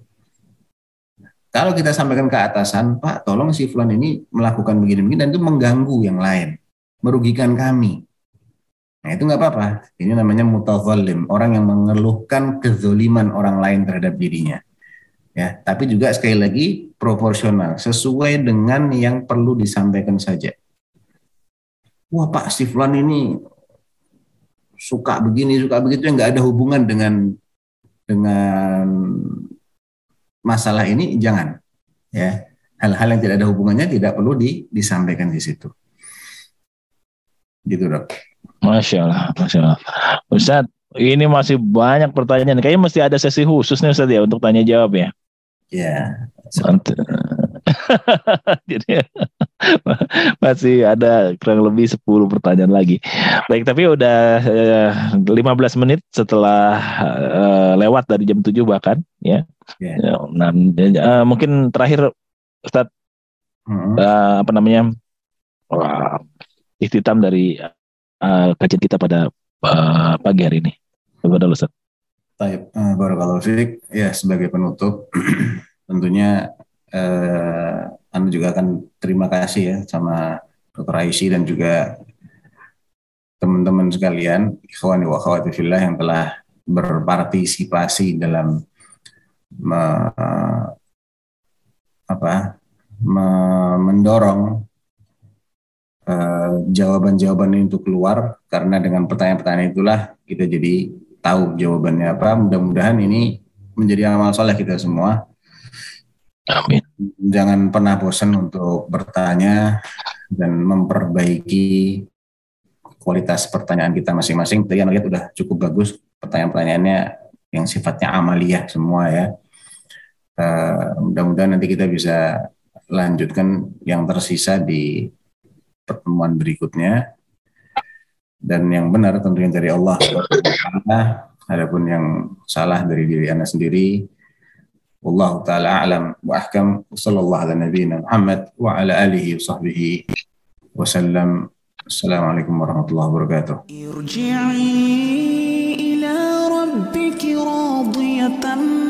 Kalau kita sampaikan ke atasan, Pak, tolong si Fulan ini melakukan begini-begini dan itu mengganggu yang lain, merugikan kami. Nah itu nggak apa-apa. Ini namanya mutazalim, orang yang mengeluhkan kezoliman orang lain terhadap dirinya. Ya, tapi juga sekali lagi proporsional, sesuai dengan yang perlu disampaikan saja. Wah Pak Siflan ini suka begini, suka begitu, yang nggak ada hubungan dengan dengan masalah ini, jangan. Ya, hal-hal yang tidak ada hubungannya tidak perlu di, disampaikan di situ. Gitu dok. Masya Allah, Masya Allah. Ustaz, ini masih banyak pertanyaan. Kayaknya mesti ada sesi khusus nih Ustaz ya untuk tanya jawab ya. Ya. Jadi masih ada kurang lebih 10 pertanyaan lagi. Baik, tapi udah eh, 15 menit setelah eh, lewat dari jam 7 bahkan ya. Yeah. Nah, eh, mungkin terakhir Ustaz hmm. eh, apa namanya? Wah, ikhtitam dari uh, kajian kita pada uh, pagi hari ini. Kepada Ustaz. Baik, uh, Barakallahu Fik. Ya, sebagai penutup, tentunya uh, Anda juga akan terima kasih ya sama Dr. Aisy dan juga teman-teman sekalian, ikhwani wa akhwati fillah yang telah berpartisipasi dalam me, apa, me, mendorong Eh, jawaban-jawaban ini untuk keluar karena dengan pertanyaan-pertanyaan itulah kita jadi tahu jawabannya apa. Mudah-mudahan ini menjadi amal soleh kita semua. Amin. Jangan pernah bosan untuk bertanya dan memperbaiki kualitas pertanyaan kita masing-masing. Tadi yang lihat udah cukup bagus pertanyaan-pertanyaannya yang sifatnya amaliyah semua ya. Uh, mudah-mudahan nanti kita bisa lanjutkan yang tersisa di pertemuan berikutnya. Dan yang benar tentunya dari Allah adapun yang salah dari diri anda sendiri Allah taala alam wa ahkam. Sallallahu ala nabiyina Muhammad wa ala alihi wa sahbihi wasallam Assalamualaikum warahmatullahi wabarakatuh. Irji'i ila rabbiki radiyatan